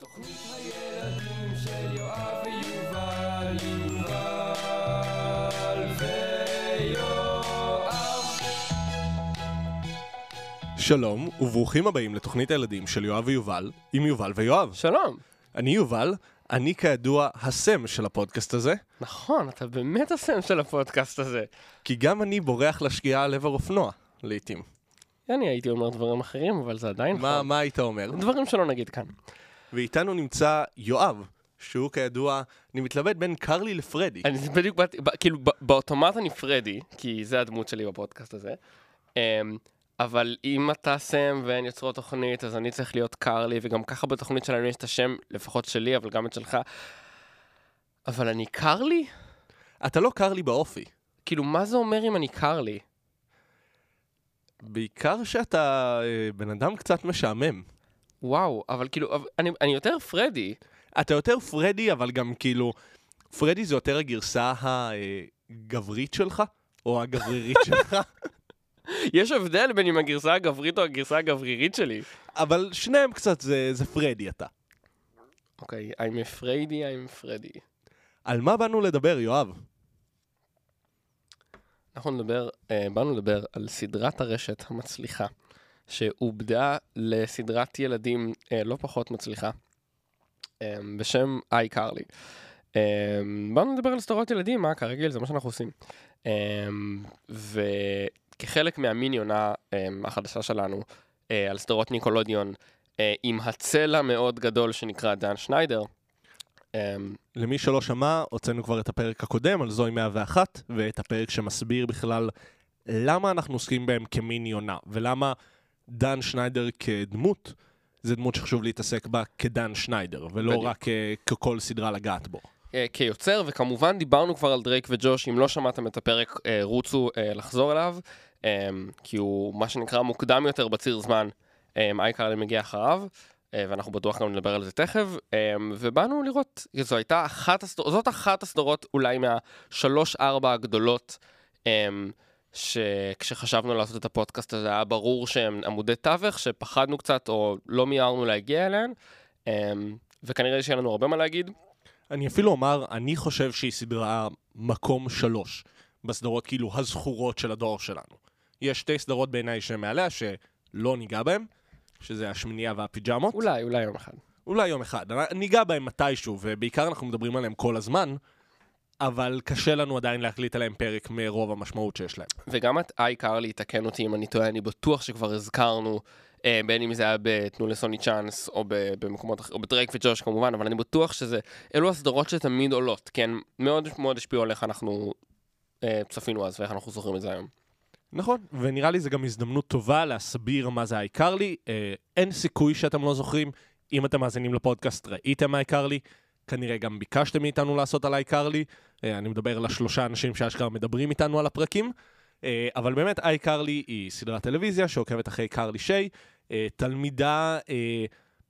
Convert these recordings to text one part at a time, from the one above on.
תוכנית הילדים של יואב ויובל, יובל ויואב. שלום, וברוכים הבאים לתוכנית הילדים של יואב ויובל, עם יובל ויואב. שלום. אני יובל, אני כידוע הסם של הפודקאסט הזה, נכון, אתה באמת הסם של הפודקאסט הזה. כי גם אני בורח לשקיעה על עבר אופנוע, לעתים. אני הייתי אומר דברים אחרים, אבל זה עדיין מה. מה היית אומר? דברים שלא נגיד כאן. ואיתנו נמצא יואב, שהוא כידוע, אני מתלבט בין קרלי לפרדי. אני בדיוק באתי, כאילו באוטומט אני פרדי, כי זה הדמות שלי בפודקאסט הזה. אמ, אבל אם אתה סם ואין יוצרות תוכנית, אז אני צריך להיות קרלי, וגם ככה בתוכנית שלנו יש את השם, לפחות שלי, אבל גם את שלך. אבל אני קרלי? אתה לא קרלי באופי, כאילו, מה זה אומר אם אני קרלי? בעיקר שאתה אה, בן אדם קצת משעמם. וואו, אבל כאילו, אני, אני יותר פרדי. אתה יותר פרדי, אבל גם כאילו, פרדי זה יותר הגרסה הגברית שלך, או הגברירית שלך, יש הבדל בין אם הגרסה הגברית או הגרסה הגברירית שלי. אבל שניהם קצת זה, זה פרדי אתה. אוקיי, I'm afraid I'm Freddy. על מה באנו לדבר, יואב? אנחנו נדבר, אה, באנו לדבר על סדרת הרשת המצליחה, שעובדה לסדרת ילדים אה, לא פחות מצליחה, אה, בשם iCarly. אה, באנו לדבר על סדרות ילדים, מה כרגיל, זה מה שאנחנו עושים. אה, וכחלק מהמיני עונה אה, החדשה שלנו, אה, על סדרות ניקולודיון, אה, עם הצלע מאוד גדול שנקרא דן שניידר, אה, למי שלא שמע, הוצאנו כבר את הפרק הקודם על זוהי 101, ואת הפרק שמסביר בכלל למה אנחנו עוסקים בהם כמיני עונה, ולמה דן שניידר כדמות, זה דמות שחשוב להתעסק בה כדן שניידר, ולא בדיוק. רק אה, ככל סדרה לגעת בו. אה, כיוצר, וכמובן דיברנו כבר על דרייק וג'וש, אם לא שמעתם את הפרק, אה, רוצו לחזור אליו, אה, כי הוא מה שנקרא מוקדם יותר בציר זמן, אה, אייקרלי מגיע אחריו, ואנחנו בטוח גם נדבר על זה תכף, אה, ובאנו לראות, זו הייתה אחת הסדרות, זאת אחת הסדרות אולי מהשלוש-ארבע הגדולות, שכשחשבנו לעשות את הפודקאסט הזה היה ברור שהם עמודי תווך, שפחדנו קצת או לא מיהרנו להגיע אליהן, אה, וכנראה שיהיה לנו הרבה מה להגיד. אני אפילו אומר, אני חושב שהיא סדרה מקום שלוש בסדרות כאילו הזכורות של הדור שלנו. יש שתי סדרות בעיניי שהן מעליה שלא ניגע בהן, שזה השמינייה והפיג'מות. אולי, אולי יום אחד. אולי יום אחד. ניגע בהם מתישהו, ובעיקר אנחנו מדברים עליהם כל הזמן, אבל קשה לנו עדיין להקליט עליהם פרק מרוב המשמעות שיש להם. וגם את אייקרלי, תקן אותי אם אני טועה, אני בטוח שכבר הזכרנו, אה, בין אם זה היה ב"תנו לסוני צ'אנס" או ב- במקומות אחרים, או בדרייק וג'וש כמובן, אבל אני בטוח שזה, אלו הסדרות שתמיד עולות, כן? מאוד מאוד השפיעו על איך אנחנו אה, צפינו אז ואיך אנחנו זוכרים את זה היום. נכון, ונראה לי זו גם הזדמנות טובה להסביר מה זה העיקר לי. אה, אין סיכוי שאתם לא זוכרים. אם אתם מאזינים לפודקאסט, ראיתם מה העיקר לי. כנראה גם ביקשתם מאיתנו לעשות על לי. אה, אני מדבר לשלושה אנשים שאשכרה מדברים איתנו על הפרקים. אה, אבל באמת, לי היא סדרת טלוויזיה שעוקבת אחרי קרלי שיי, אה, תלמידה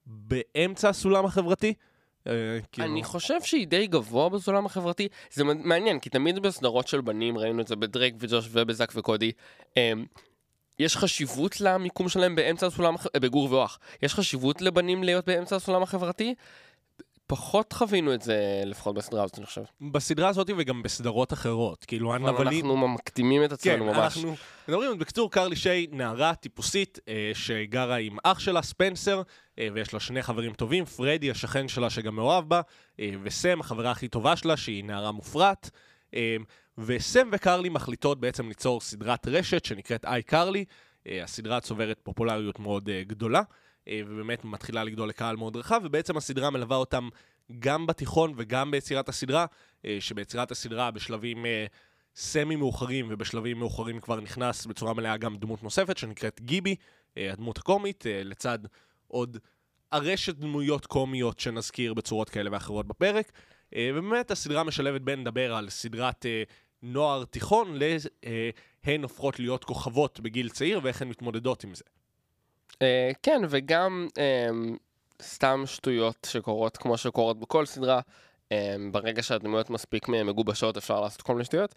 באמצע הסולם החברתי. כאילו- אני חושב שהיא די גבוה בסולם החברתי. זה מעניין, כי תמיד בסדרות של בנים, ראינו את זה בדרייק וג'וש ובזק וקודי, יש חשיבות למיקום שלהם באמצע הסולם, בגור ואוח. יש חשיבות לבנים להיות באמצע הסולם החברתי? פחות חווינו את זה, לפחות בסדרה הזאת, אני חושב. בסדרה הזאת וגם בסדרות אחרות. כאילו, הנבלים... אנחנו מקדימים את כן, עצמנו ממש. אנחנו מדברים, בקיצור, קרלי שיי, נערה טיפוסית אה, שגרה עם אח שלה, ספנסר, אה, ויש לה שני חברים טובים, פרדי, השכן שלה שגם מאוהב בה, אה, וסם, החברה הכי טובה שלה, שהיא נערה מופרעת. אה, וסם וקרלי מחליטות בעצם ליצור סדרת רשת שנקראת איי קרלי. אה, הסדרה צוברת פופולריות מאוד אה, גדולה, ובאמת מתחילה לגדול לקהל מאוד רחב, ובעצם הסדרה מלווה אותם גם בתיכון וגם ביצירת הסדרה, אה, שביצירת הסדרה בשלבים אה, סמי מאוחרים, ובשלבים מאוחרים כבר נכנס בצורה מלאה גם דמות נוספת שנקראת גיבי, אה, הדמות הקומית, אה, לצד עוד ארשת דמויות קומיות שנזכיר בצורות כאלה ואחרות בפרק. אה, ובאמת הסדרה משלבת בין לדבר על סדרת אה, נוער תיכון, להן הופכות להיות כוכבות בגיל צעיר ואיך הן מתמודדות עם זה. אה, כן, וגם אמ, סתם שטויות שקורות כמו שקורות בכל סדרה. אמ, ברגע שהדמויות מספיק מגובשות אפשר לעשות כל מיני שטויות.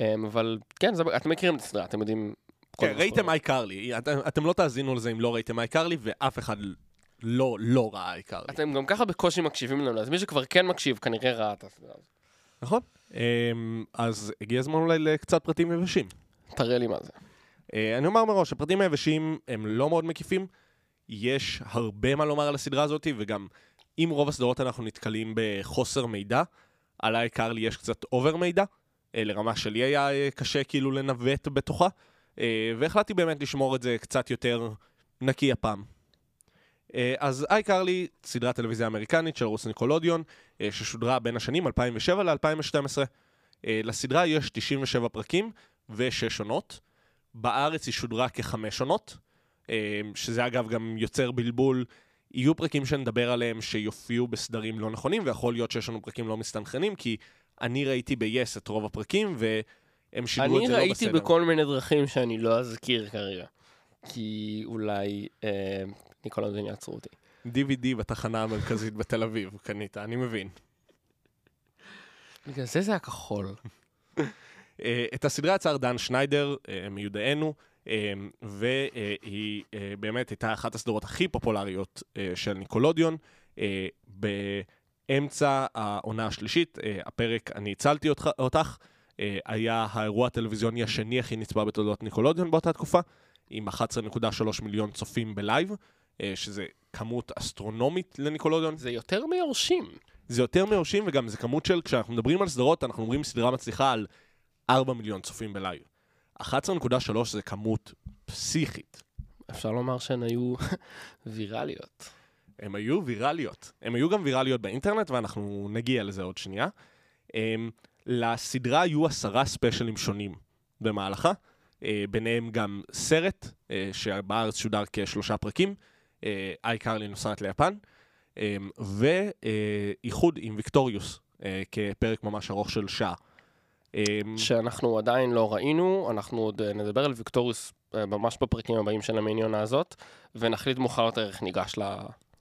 אמ, אבל כן, זה, אתם מכירים את הסדרה, אתם יודעים... כן, ראיתם. איי קרלי, אתם, אתם לא תאזינו לזה אם לא ראיתם איי קרלי, ואף אחד לא, לא ראה העיקר. אתם גם ככה בקושי מקשיבים לנו, אז מי שכבר כן מקשיב כנראה ראה את הסדרה הזאת. נכון. אז הגיע הזמן אולי לקצת פרטים יבשים. תראה לי מה זה. אה, אני אומר מראש, הפרטים היבשים הם לא מאוד מקיפים. יש הרבה מה לומר על הסדרה הזאת, וגם עם רוב הסדרות אנחנו נתקלים בחוסר מידע. על העיקר לי יש קצת אובר מידע, אה, לרמה שלי היה אה, קשה כאילו לנווט בתוכה, והחלטתי באמת לשמור את זה קצת יותר נקי הפעם. אז אייקרלי, סדרת טלוויזיה אמריקנית של ערוץ ניקולודיון, ששודרה בין השנים 2007 ל-2012. אה, לסדרה יש 97 פרקים ו-6 עונות. בארץ היא שודרה כחמש עונות, אה, שזה אגב גם יוצר בלבול. יהיו פרקים שנדבר עליהם שיופיעו בסדרים לא נכונים, ויכול להיות שיש לנו פרקים לא מסתנכרנים, כי אני ראיתי ב-yes את רוב הפרקים, והם שידרו את אני זה לא ראיתי בסדר. בכל מיני דרכים שאני לא אזכיר כרגע. כי אולי אה, ניקולודין יעצרו אותי. DVD בתחנה המרכזית בתל אביב, קנית, אני מבין. בגלל זה זה היה כחול. אה, את הסדרה יצר דן שניידר, אה, מיודענו, אה, והיא אה, באמת הייתה אחת הסדרות הכי פופולריות אה, של ניקולודיון. אה, באמצע העונה השלישית, אה, הפרק "אני הצלתי אותך, אותך", אה, היה האירוע הטלוויזיוני השני הכי נצפה בתולדות ניקולודיון באותה תקופה, עם 11.3 מיליון צופים בלייב, אה, שזה כמות אסטרונומית לניקולודיון. זה יותר מיורשים. זה יותר מיורשים וגם זה כמות של, כשאנחנו מדברים על סדרות, אנחנו אומרים סדרה מצליחה על 4 מיליון צופים בלייב. 11.3 זה כמות פסיכית. אפשר לומר שהן היו ויראליות. הן היו ויראליות. הן היו גם ויראליות באינטרנט, ואנחנו נגיע לזה עוד שנייה. אמ, לסדרה היו עשרה ספיישלים שונים במהלכה, אה, ביניהם גם סרט, אה, שבארץ שודר כשלושה פרקים, iCarly נוסעת ליפן, אמ, ואיחוד עם Victorious, כפרק ממש ארוך של שעה. Um, שאנחנו עדיין לא ראינו, אנחנו עוד אה, נדבר על ויקטוריוס אה, ממש בפרקים הבאים של המיניונה הזאת, ונחליט מאוחר יותר איך ניגש ל...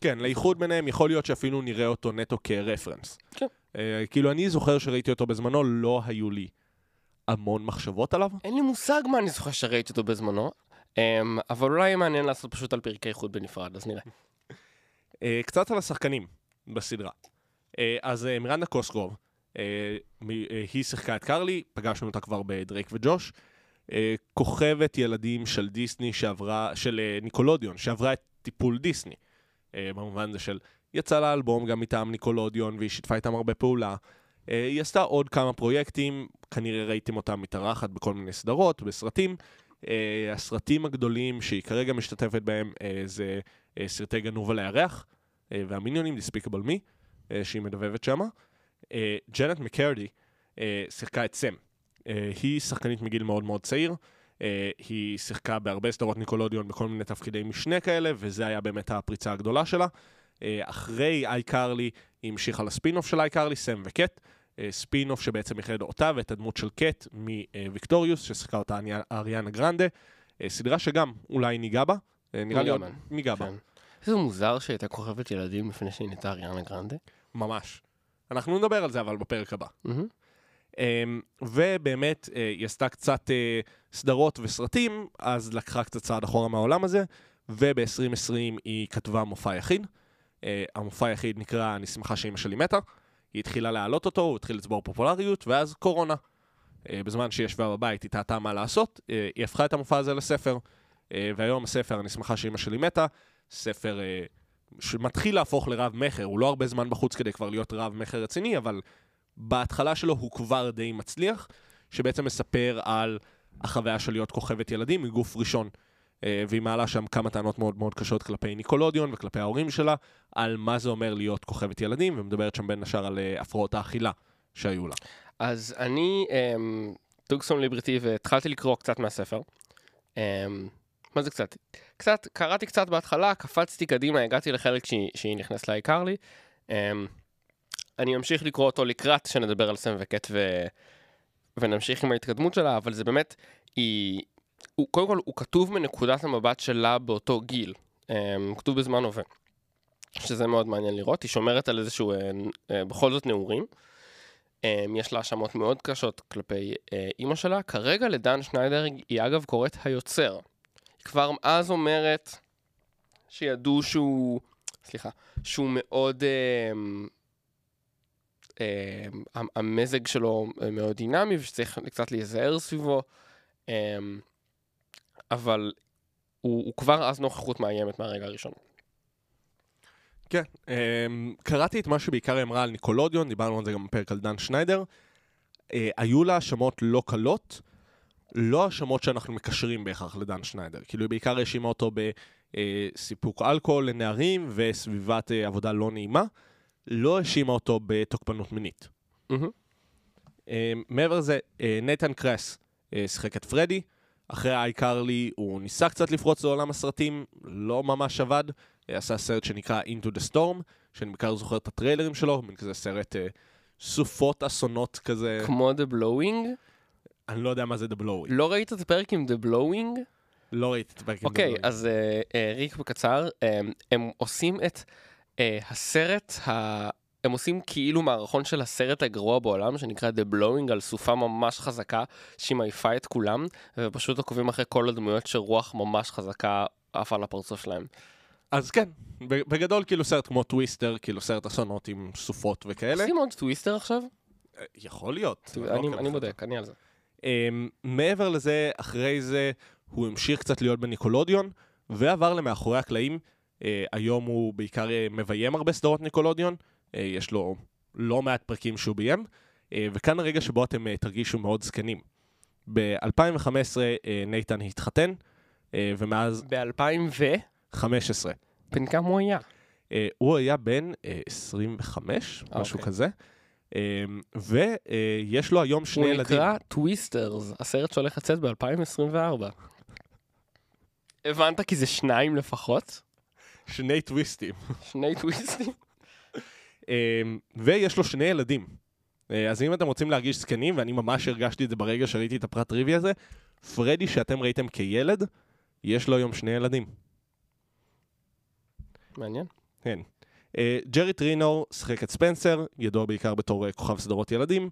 כן, לאיחוד ביניהם יכול להיות שאפילו נראה אותו נטו כרפרנס. כן. Uh, כאילו, אני זוכר שראיתי אותו בזמנו, לא היו לי המון מחשבות עליו. אין לי מושג מה אני זוכר שראיתי אותו בזמנו, אמ, אבל אולי מעניין לעשות פשוט על פרקי איחוד בנפרד, אז נראה. קצת על השחקנים בסדרה. אז מירנדה קוסקרוב, היא שיחקה את קרלי, פגשנו אותה כבר בדרייק וג'וש. Uh, כוכבת ילדים של דיסני שעברה, של ניקולודיון, שעברה את טיפול דיסני. במובן זה של, יצא לאלבום גם מטעם ניקולודיון והיא שיתפה איתם הרבה פעולה. היא עשתה עוד כמה פרויקטים, כנראה ראיתם אותה מתארחת בכל מיני סדרות, בסרטים. הסרטים הגדולים שהיא כרגע משתתפת בהם זה סרטי גנוב על הירח. אה, והמיניונים, Me, אה, שהיא מדבבת שמה. אה, ג'נט מקרדי אה, שיחקה את סם. אה, היא שחקנית מגיל מאוד מאוד צעיר. היא שיחקה בהרבה סדרות Nickelodeon בכל מיני תפקידי משנה כאלה, וזה היה באמת הפריצה הגדולה שלה. אחרי iCarly, היא המשיכה לספין-אוף של iCarly, סם וקט. ספין-אוף שבעצם ייחד אותה ואת הדמות של קט מ Victorious, ששיחקה אותה אריאנה גרנדה. סדרה שגם אולי ניגע בה. אה, נראה לי עוד ניגע בה. ניגע בה. כן. איזה מוזר שהייתה כוכבת ילדים לפני שהיא נהייתה אריאנה גרנדה. ממש. אנחנו נדבר על זה אבל בפרק הבא. אמ, ובאמת, אה, היא עשתה קצת אה, סדרות וסרטים, אז לקחה קצת צעד אחורה מהעולם הזה, וב-2020 היא כתבה מופע יחיד. אה, המופע היחיד נקרא "אני שמחה שאימא שלי מתה". היא התחילה להעלות אותו, הוא התחיל לצבור פופולריות, ואז קורונה. בזמן שהיא ישבה בבית, היא טעתה מה לעשות, היא הפכה את המופע הזה לספר. והיום הספר "אני שמחה שאימא שלי מתה", ספר שמתחיל להפוך לרב מכר, הוא לא הרבה זמן בחוץ כדי כבר להיות רב מכר רציני, אבל בהתחלה שלו הוא כבר די מצליח, שבעצם מספר על החוויה של להיות כוכבת ילדים מגוף ראשון. אה, והיא מעלה שם כמה טענות מאוד מאוד קשות כלפי ניקולודיון וכלפי ההורים שלה, על מה זה אומר להיות כוכבת ילדים, ומדברת שם בין השאר על אה, הפרעות האכילה שהיו לה. אז אני אמ, טוגסון ליברטי והתחלתי לקרוא קצת מהספר. אמ, מה זה קצת? קצת, קראתי קצת בהתחלה, קפצתי קדימה, הגעתי לחלק שהיא, שהיא נכנסת לעיקר לי. אמ, אני אמשיך לקרוא אותו לקראת שנדבר על סם וקט ו... ונמשיך עם ההתקדמות שלה, אבל זה באמת, היא... הוא, קודם כל, הוא כתוב מנקודת המבט שלה באותו גיל. Um, הוא כתוב בזמן הווה. שזה מאוד מעניין לראות. היא שומרת על איזשהו, uh, uh, בכל זאת, נעורים. Um, יש לה האשמות מאוד קשות כלפי uh, אימא שלה. כרגע לדן שניידר היא אגב קוראת היוצר. כבר אז אומרת שידעו שהוא סליחה, שהוא מאוד... אה, אה, המזג שלו מאוד דינמי ושצריך קצת להיזהר סביבו, אה, אבל הוא, הוא כבר אז נוכחות מאיימת מהרגע הראשון. כן, אמ, קראתי את מה שבעיקר היא אמרה על ניקולודיון, דיברנו על זה גם בפרק על דן שניידר. אה, היו לה האשמות לא קלות, לא האשמות שאנחנו מקשרים בהכרח לדן שניידר. כאילו היא בעיקר האשימה אותו בסיפוק אלכוהול לנערים וסביבת אה, עבודה לא נעימה, לא האשימה אותו בתוקפנות מינית. אה, מעבר לזה, אה, נייתן קרס שיחק את פרדי, אחרי איי קרלי הוא ניסה קצת לפרוץ לעולם הסרטים, לא ממש עבד, עשה סרט שנקרא Into the Storm, שאני בעיקר זוכר את הטריילרים שלו, מין כזה סרט אה, סופות אסונות כזה, כמו The Blowing? אני לא יודע מה זה The Blowing. לא ראית את הפרק עם The Blowing? לא ראיתי את הפרק עם The אוקיי, Blowing. אז אה, אה, ריק בקצר, אה, הם עושים את אה, הסרט, ה... הם עושים כאילו מערכון של הסרט הגרוע בעולם, שנקרא The Blowing, על סופה ממש חזקה, שהיא מעיפה את כולם, ופשוט עוקבים אחרי כל הדמויות שרוח ממש חזקה עפה על הפרצוף שלהם. אז כן, בגדול כאילו סרט כמו Twister, כאילו סרט אסונות עם סופות וכאלה. עושים עוד Twister עכשיו? יכול להיות. לא אני בודק, אני על זה. אמ, מעבר לזה, אחרי זה, הוא המשיך קצת להיות ב Nickelodeon, ועבר למאחורי הקלעים. אה, היום הוא בעיקר אה, מביים הרבה סדרות Nickelodeon, אה, יש לו לא מעט פרקים שהוא ביים, וכאן הרגע שבו אתם תרגישו מאוד זקנים. ב-2015 אה, נייתן התחתן, ומאז ב-2000 ו... 15. בן כמה הוא היה? הוא היה בן אה, 25, אה, משהו אוקיי. כזה, ויש לו היום שני הוא ילדים. נקרא Twisters, הסרט שהולך לצאת ב-2024. הבנת? כי זה שניים לפחות? שני טוויסטים. שני טוויסטים? אמ, ויש לו שני ילדים. אה, אז אם אתם רוצים להרגיש זקנים, ואני ממש הרגשתי את זה ברגע שראיתי את הפרט טריוויה הזה, פרדי שאתם ראיתם כילד, יש לו היום שני ילדים. מעניין. כן. אה, ג'רי טרינור שיחק את ספנסר, ידוע בעיקר בתור אה, כוכב סדרות ילדים,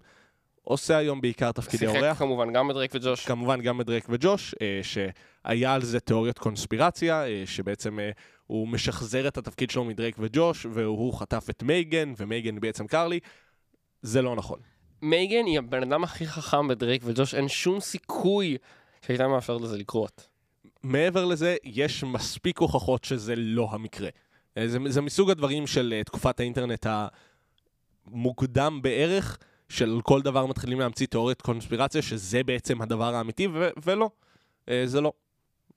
עושה היום בעיקר תפקידי שיחק אורח. כמובן גם בדרייק וג'וש. כמובן גם בדרייק וג'וש, אה, שהיה על זה תיאוריות קונספירציה, אה, שבעצם אה, הוא משחזר את התפקיד שלו מדרייק וג'וש, והוא חטף את מייגן, ומייגן בעצם קרלי. זה לא נכון. מייגן היא הבן אדם הכי חכם בדרייק וג'וש, אין שום סיכוי שהייתה מאפשרת לזה לקרות. מעבר לזה, יש מספיק הוכחות שזה לא המקרה. אה, זה, זה מסוג הדברים של אה, תקופת האינטרנט המוקדם בערך, של כל דבר מתחילים להמציא תיאוריית קונספירציה, שזה בעצם הדבר האמיתי, ו- ולא, אה, זה לא.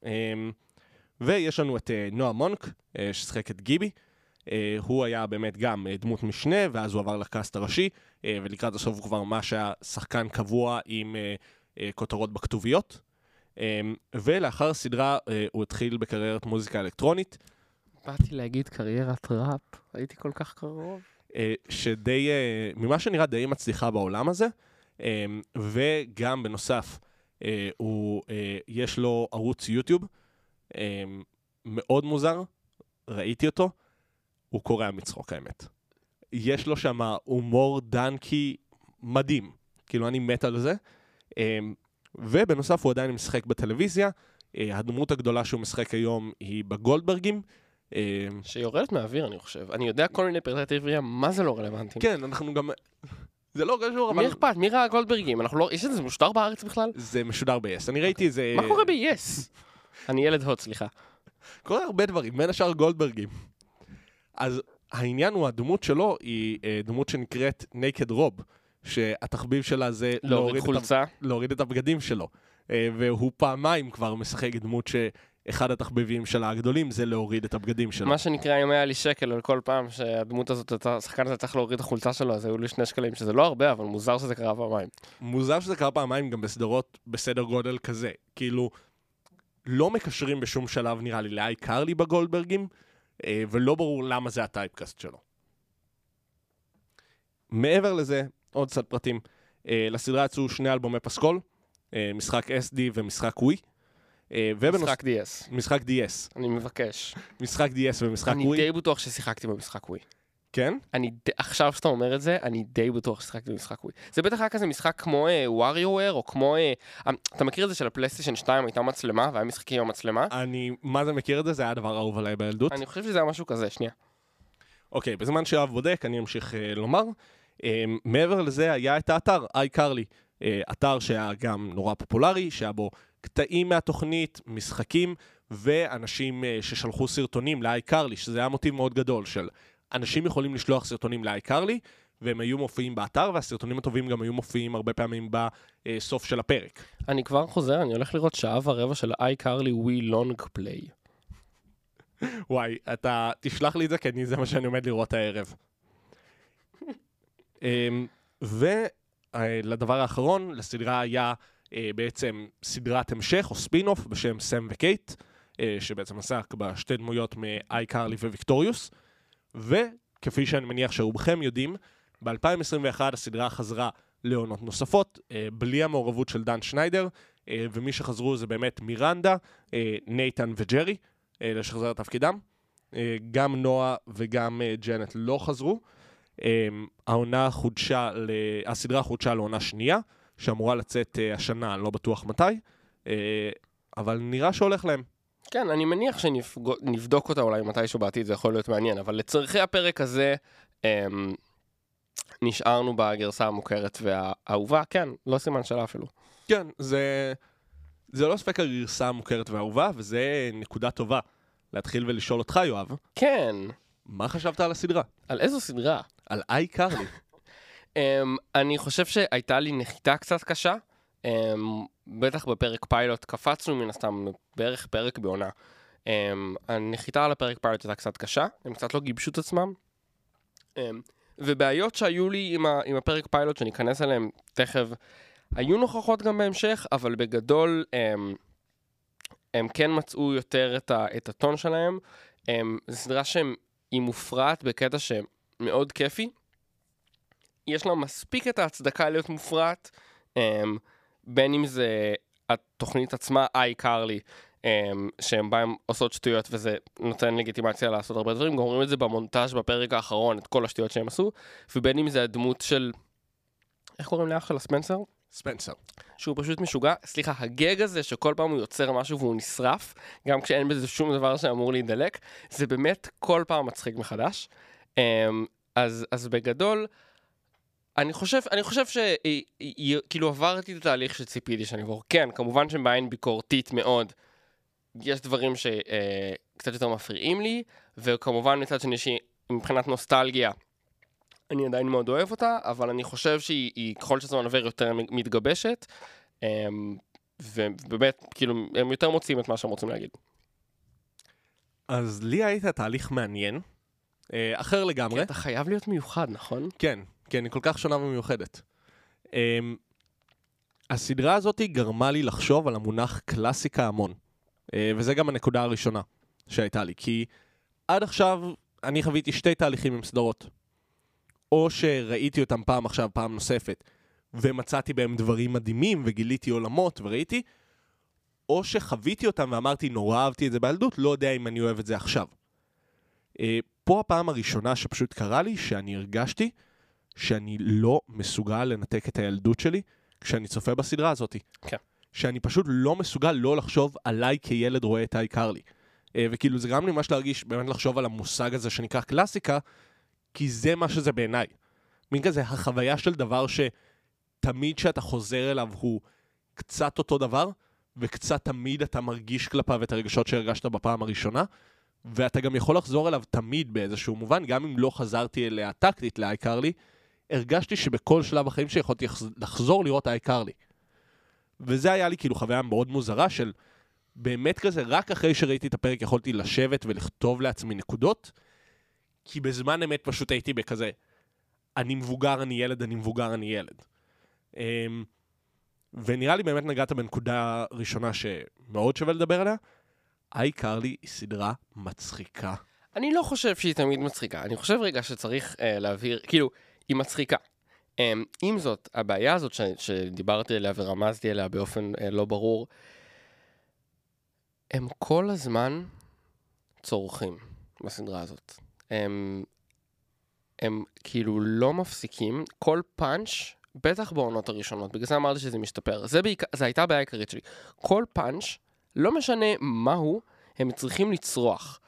אה, ויש לנו את נועה מונק, ששיחק את גיבי. הוא היה באמת גם דמות משנה, ואז הוא עבר לקאסט הראשי, ולקראת הסוף הוא כבר ממש היה שחקן קבוע עם כותרות בכתוביות. אה, ולאחר הסדרה הוא התחיל בקריירת מוזיקה אלקטרונית, באתי להגיד קריירת ראפ, הייתי כל כך קרוב. אה, שדי, אה, ממה שנראה די מצליחה בעולם הזה, אה, וגם בנוסף, הוא, יש לו ערוץ יוטיוב מאוד מוזר, ראיתי אותו, הוא קורע מצחוק האמת. יש לו שם הומור דנקי מדהים, כאילו אני מת על זה. ובנוסף הוא עדיין משחק בטלוויזיה, הדמות הגדולה שהוא משחק היום היא בגולדברגים. אה, שיורדת מהאוויר, אני חושב. אני יודע כל מיני פרטי טריוויה, מה זה לא רלוונטי? כן, אנחנו גם... זה לא קשור, אבל מי אכפת? מי ראה גולדברגים? אנחנו לא... יש את זה משודר בארץ בכלל? זה משודר ב-yes. אני ראיתי איזה... מה קורה ב-yes? אני ילד הוט, סליחה. קורה הרבה דברים, בין השאר גולדברגים. אז העניין הוא, הדמות שלו היא אה, דמות שנקראת naked רוב, שהתחביב שלה זה להוריד חולצה. להוריד את הבגדים שלו. אה, והוא פעמיים כבר משחק דמות שאחד התחביבים שלה הגדולים זה להוריד את הבגדים שלו. מה שנקרא, אם היה לי שקל על כל פעם שהדמות הזאת, השחקן הזה צריך להוריד את החולצה שלו, אז היו לי שני שקלים, שזה לא הרבה, אבל מוזר שזה קרה פעמיים. מוזר שזה קרה פעמיים גם בסדרות בסדר גודל כזה. כאילו, לא מקשרים בשום שלב נראה לי לאי קרלי בגולדברגים, אה, ולא ברור למה זה הטייפקאסט שלו. מעבר לזה, עוד קצת פרטים. אה, לסדרה יצאו שני אלבומי פסקול, אה, משחק SD ומשחק ווי. אה, ובנוס... משחק DS. משחק DS. אני מבקש. משחק DS ומשחק אני ווי. די בטוח ששיחקתי במשחק ווי. כן? אני. עכשיו שאתה אומר את זה, אני די בטוח ששיחקתי במשחק ווי. זה בטח היה כזה משחק כמו WarioWare, או כמו... אה, אה, אתה מכיר את זה שלפלייסטיישן 2 הייתה מצלמה, והיה משחקים עם המצלמה? אני, מה זה מכיר את זה? זה היה הדבר האהוב עליי בילדות. אני חושב שזה היה משהו כזה, שנייה. אוקיי, בזמן שיואב בודק, אני אמשיך אה, לומר. אה, מעבר לזה, היה את האתר, iCarly. אה, אתר שהיה גם נורא פופולרי, שהיה בו קטעים מהתוכנית, משחקים, ואנשים אה, ששלחו סרטונים ל-iCarly, שזה היה מוטיב מאוד גדול של אנשים יכולים לשלוח סרטונים ל-iCarly, והם היו מופיעים באתר, והסרטונים הטובים גם היו מופיעים הרבה פעמים בסוף של הפרק. אני כבר חוזר, אני הולך לראות שעה ורבע של iCarly Wii Long Play. וואי, אתה תשלח לי את זה, כי אני, זה מה שאני עומד לראות הערב. אמ, ולדבר האחרון, לסדרה היה אה, בעצם סדרת המשך, או ספין-אוף, בשם סם וקט, אה, שבעצם עסק בשתי דמויות מ-iCarly ו Victorious, וכפי שאני מניח שרובכם יודעים, ב-2021 הסדרה חזרה לעונות נוספות, אה, בלי המעורבות של דן שניידר, אה, ומי שחזרו זה באמת מירנדה, אה, נייתן וג'רי, אה, לשחזר את תפקידם. אה, גם נואה וגם אה, ג'נט לא חזרו. אה, העונה חודשה. הסדרה חודשה לעונה שנייה, שאמורה לצאת אה, השנה, אני לא בטוח מתי, אה, אבל נראה שהולך להם. כן, אני מניח שנבדוק אותה אולי מתישהו בעתיד, זה יכול להיות מעניין, אבל לצורכי הפרק הזה, אמ, נשארנו בגרסה המוכרת והאהובה, כן, לא סימן שאלה אפילו. כן, זה, זה לא ספק הגרסה המוכרת והאהובה, וזה נקודה טובה להתחיל ולשאול אותך, יואב, כן, מה חשבת על הסדרה? על איזו סדרה? על איי קרלי. Um, אני חושב שהייתה לי נחיתה קצת קשה. Um, בטח בפרק פיילוט קפצנו מן הסתם בערך פרק בעונה. Um, הנחיתה על הפרק פיילוט הייתה קצת קשה, הם קצת לא גיבשו את עצמם. Um, ובעיות שהיו לי עם, ה, עם הפרק פיילוט, שאני אכנס אליהם תכף, היו נוכחות גם בהמשך, אבל בגדול הם, הם כן מצאו יותר את, ה, את הטון שלהם. הם, זו סדרה שהיא מופרעת בקטע שמאוד כיפי. יש לה מספיק את ההצדקה להיות מופרעת, um, בין אם זה התוכנית עצמה, iCarly, um, שהם בהם עושות שטויות וזה נותן לגיטימציה לעשות הרבה דברים, רואים את זה במונטאז' בפרק האחרון, את כל השטויות שהם עשו, ובין אם זה הדמות של... איך קוראים לאח של הספנסר? ספנסר. שהוא פשוט משוגע. סליחה, הגג הזה שכל פעם הוא יוצר משהו והוא נשרף, גם כשאין בזה שום דבר שאמור להידלק, זה באמת כל פעם מצחיק מחדש. Um, אז, אז בגדול, אני חושב, אני חושב שכאילו עברתי את התהליך שציפיתי שאני אעבור. כן, כמובן שבעין ביקורתית מאוד, יש דברים שקצת יותר מפריעים לי, וכמובן מצד שני שמבחינת נוסטלגיה, אני עדיין מאוד אוהב אותה, אבל אני חושב שהיא, היא, ככל שהזמן עובר, יותר מתגבשת, אמ, ובאמת, כאילו, הם יותר מוצאים את מה שהם רוצים להגיד. אז לי היית תהליך מעניין, אה, אחר לגמרי. כי אתה חייב להיות מיוחד, נכון? כן, כן, היא כל כך שונה ומיוחדת. Um, הסדרה הזאת גרמה לי לחשוב על המונח קלאסיקה המון. Uh, וזה גם הנקודה הראשונה שהייתה לי, כי עד עכשיו אני חוויתי שתי תהליכים עם סדרות. או שראיתי אותם פעם עכשיו, פעם נוספת, ומצאתי בהם דברים מדהימים, וגיליתי עולמות, וראיתי, או שחוויתי אותם ואמרתי, נורא אהבתי את זה בילדות, לא יודע אם אני אוהב את זה עכשיו. Uh, פה הפעם הראשונה שפשוט קרה לי, שאני הרגשתי שאני לא מסוגל לנתק את הילדות שלי כשאני צופה בסדרה הזאת. כן. שאני פשוט לא מסוגל לא לחשוב עליי כילד רואה את אייקרלי. אה, וכאילו זה גרם לי ממש להרגיש, באמת לחשוב על המושג הזה שנקרא קלאסיקה, כי זה מה שזה בעיניי. מין כזה החוויה של דבר שתמיד כשאתה חוזר אליו הוא קצת אותו דבר, וקצת תמיד אתה מרגיש כלפיו את הרגשות שהרגשת בפעם הראשונה, ואתה גם יכול לחזור אליו תמיד באיזשהו מובן, גם אם לא חזרתי אליה טקטית לאייקרלי, הרגשתי שבכל שלב בחיים שלי יכולתי לחזור לראות אייקרלי. וזה היה לי כאילו חוויה מאוד מוזרה של באמת כזה, רק אחרי שראיתי את הפרק יכולתי לשבת ולכתוב לעצמי נקודות, כי בזמן אמת פשוט הייתי בכזה, אני מבוגר, אני ילד, אני מבוגר, אני ילד. אמ, ונראה לי באמת נגעת בנקודה ראשונה שמאוד שווה לדבר עליה. איי קרלי היא סדרה מצחיקה. אני לא חושב שהיא תמיד מצחיקה, אני חושב רגע שצריך uh, להבהיר, כאילו, היא מצחיקה. Um, עם זאת, הבעיה הזאת ש, שדיברתי עליה ורמזתי עליה באופן uh, לא ברור, הם כל הזמן צורכים בסדרה הזאת. הם, הם כאילו לא מפסיקים, כל פאנץ', בטח בעונות הראשונות, בגלל זה אמרתי שזה משתפר. זה, בעיקר, זה הייתה הבעיה העיקרית שלי. כל פאנץ', לא משנה מהו, הם צריכים לצרוח.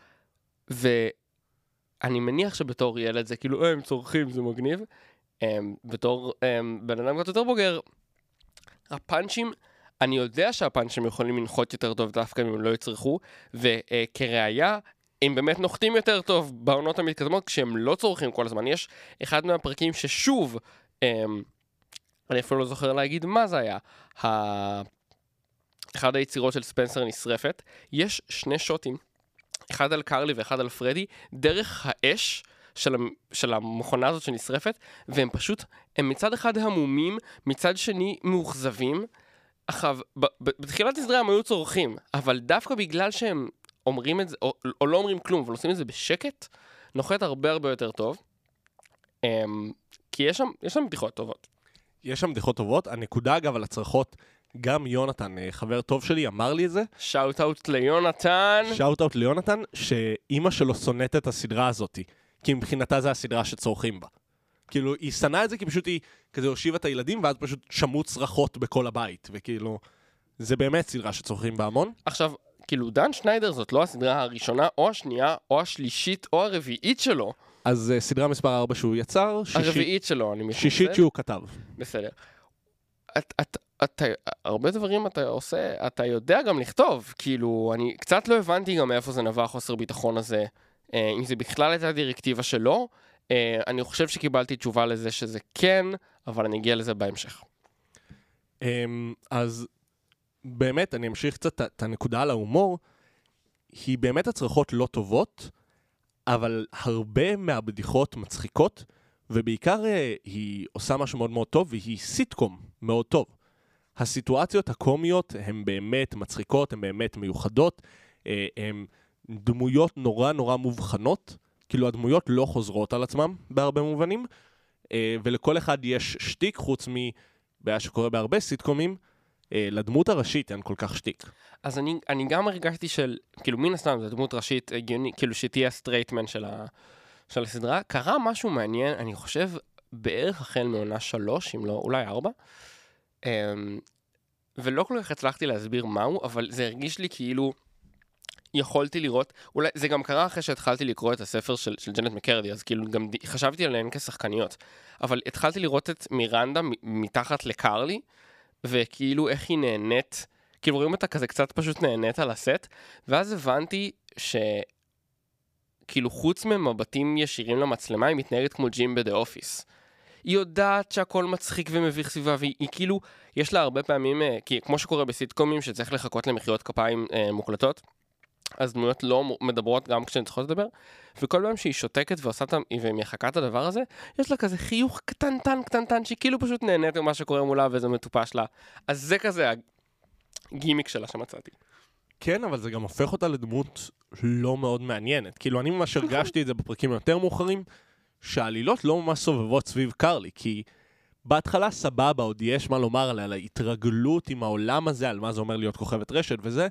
אני מניח שבתור ילד זה כאילו, "אה, הם צורכים, זה מגניב. אמ, בתור אמ, בן אדם קצת יותר בוגר, הפאנצ'ים, אני יודע שהפאנצ'ים יכולים לנחות יותר טוב דווקא אם הם לא יצרכו, וכראיה, הם באמת נוחתים יותר טוב בעונות המתקדמות כשהם לא צורכים כל הזמן. יש אחד מהפרקים ששוב, אמ, אני אפילו לא זוכר להגיד מה זה היה, ה... אחד היצירות של ספנסר נשרפת, יש שני שוטים, אחד על קרלי ואחד על פרדי, דרך האש של, של המכונה הזאת שנשרפת, והם פשוט, הם מצד אחד המומים, מצד שני מאוכזבים. עכשיו, בתחילת הסדרה הם היו צורכים, אבל דווקא בגלל שהם אומרים את זה, או, או לא אומרים כלום, אבל עושים את זה בשקט, נוחת הרבה הרבה יותר טוב. אמ, כי יש שם, יש שם בדיחות טובות. יש שם בדיחות טובות. הנקודה, אגב, על הצרחות, גם יונתן, אה, חבר טוב שלי, אמר לי את זה. שאוט אאוט ליונתן. שאוט אאוט ליונתן, שאימא שלו שונאת את הסדרה הזאת, כי מבחינתה זה הסדרה שצורכים בה. כאילו, היא שנאה את זה כי פשוט היא כזה הושיבה את הילדים, ואז פשוט שמעו צרחות בכל הבית, וכאילו, זה באמת סדרה שצורכים בה המון. עכשיו, כאילו, דן שניידר זאת לא הסדרה הראשונה, או השנייה, או השלישית, או הרביעית שלו. אז uh, סדרה מספר 4 שהוא יצר, שישית, הרביעית שלו, אני מתנצל. שישית שהוא כתב. בסדר. את, את, אתה, הרבה דברים אתה עושה, אתה יודע גם לכתוב. כאילו, אני קצת לא הבנתי גם מאיפה זה נבע החוסר ביטחון הזה. אה, אם זה בכלל הייתה דירקטיבה שלו, אה, אני חושב שקיבלתי תשובה לזה שזה כן, אבל אני אגיע לזה בהמשך. Um, אז באמת, אני אמשיך קצת את הנקודה על ההומור. היא באמת הצרחות לא טובות, אבל הרבה מהבדיחות מצחיקות, ובעיקר אה, היא עושה משהו מאוד מאוד טוב, והיא סיטקום מאוד טוב. הסיטואציות הקומיות הן באמת מצחיקות, הן באמת מיוחדות, אה, הן דמויות נורא נורא מובחנות, כאילו הדמויות לא חוזרות על עצמם בהרבה מובנים, אה, ולכל אחד יש שטיק, חוץ מבעיה שקורה בהרבה סיטקומים, אה, לדמות הראשית אין כל כך שטיק. אז אני, אני גם הרגשתי של, כאילו מן הסתם זו דמות ראשית הגיוני, כאילו שתהיה ה straight man של, ה, של הסדרה. קרה משהו מעניין, אני חושב בערך החל מעונה שלוש, אם לא, אולי ארבע. אמ, ולא כל כך הצלחתי להסביר מהו, אבל זה הרגיש לי כאילו יכולתי לראות, אולי זה גם קרה אחרי שהתחלתי לקרוא את הספר של, של ג'נט מקרדי, אז כאילו גם חשבתי עליהן כשחקניות. אבל התחלתי לראות את מירנדה מתחת לקרלי, וכאילו איך היא נהנית, כאילו רואים אותה כזה קצת פשוט נהנית על הסט, ואז הבנתי ש... כאילו חוץ ממבטים ישירים למצלמה, היא מתנהגת כמו ג'ים בדה אופיס. היא יודעת שהכל מצחיק ומביך סביבה, והיא היא כאילו, יש לה הרבה פעמים, אה, כי כמו שקורה בסיטקומים שצריך לחכות למחיאות כפיים אה, מוקלטות, אז דמויות לא מדברות גם כשהן צריכות לדבר, וכל פעם שהיא שותקת ועושה את ה... והיא מחכה את הדבר הזה, יש לה כזה חיוך קטנטן קטנטן, שהיא כאילו פשוט נהנית ממה שקורה מולה וזה מטופש לה. אז זה כזה הגימיק שלה שמצאתי. כן, אבל זה גם הופך אותה לדמות לא מאוד מעניינת. כאילו, אני ממש הרגשתי את זה בפרקים היותר מאוחרים, שהעלילות לא ממש סובבות סביב קרלי, כי בהתחלה סבבה, עוד יש מה לומר עליה, על ההתרגלות עם העולם הזה, על מה זה אומר להיות כוכבת רשת וזה.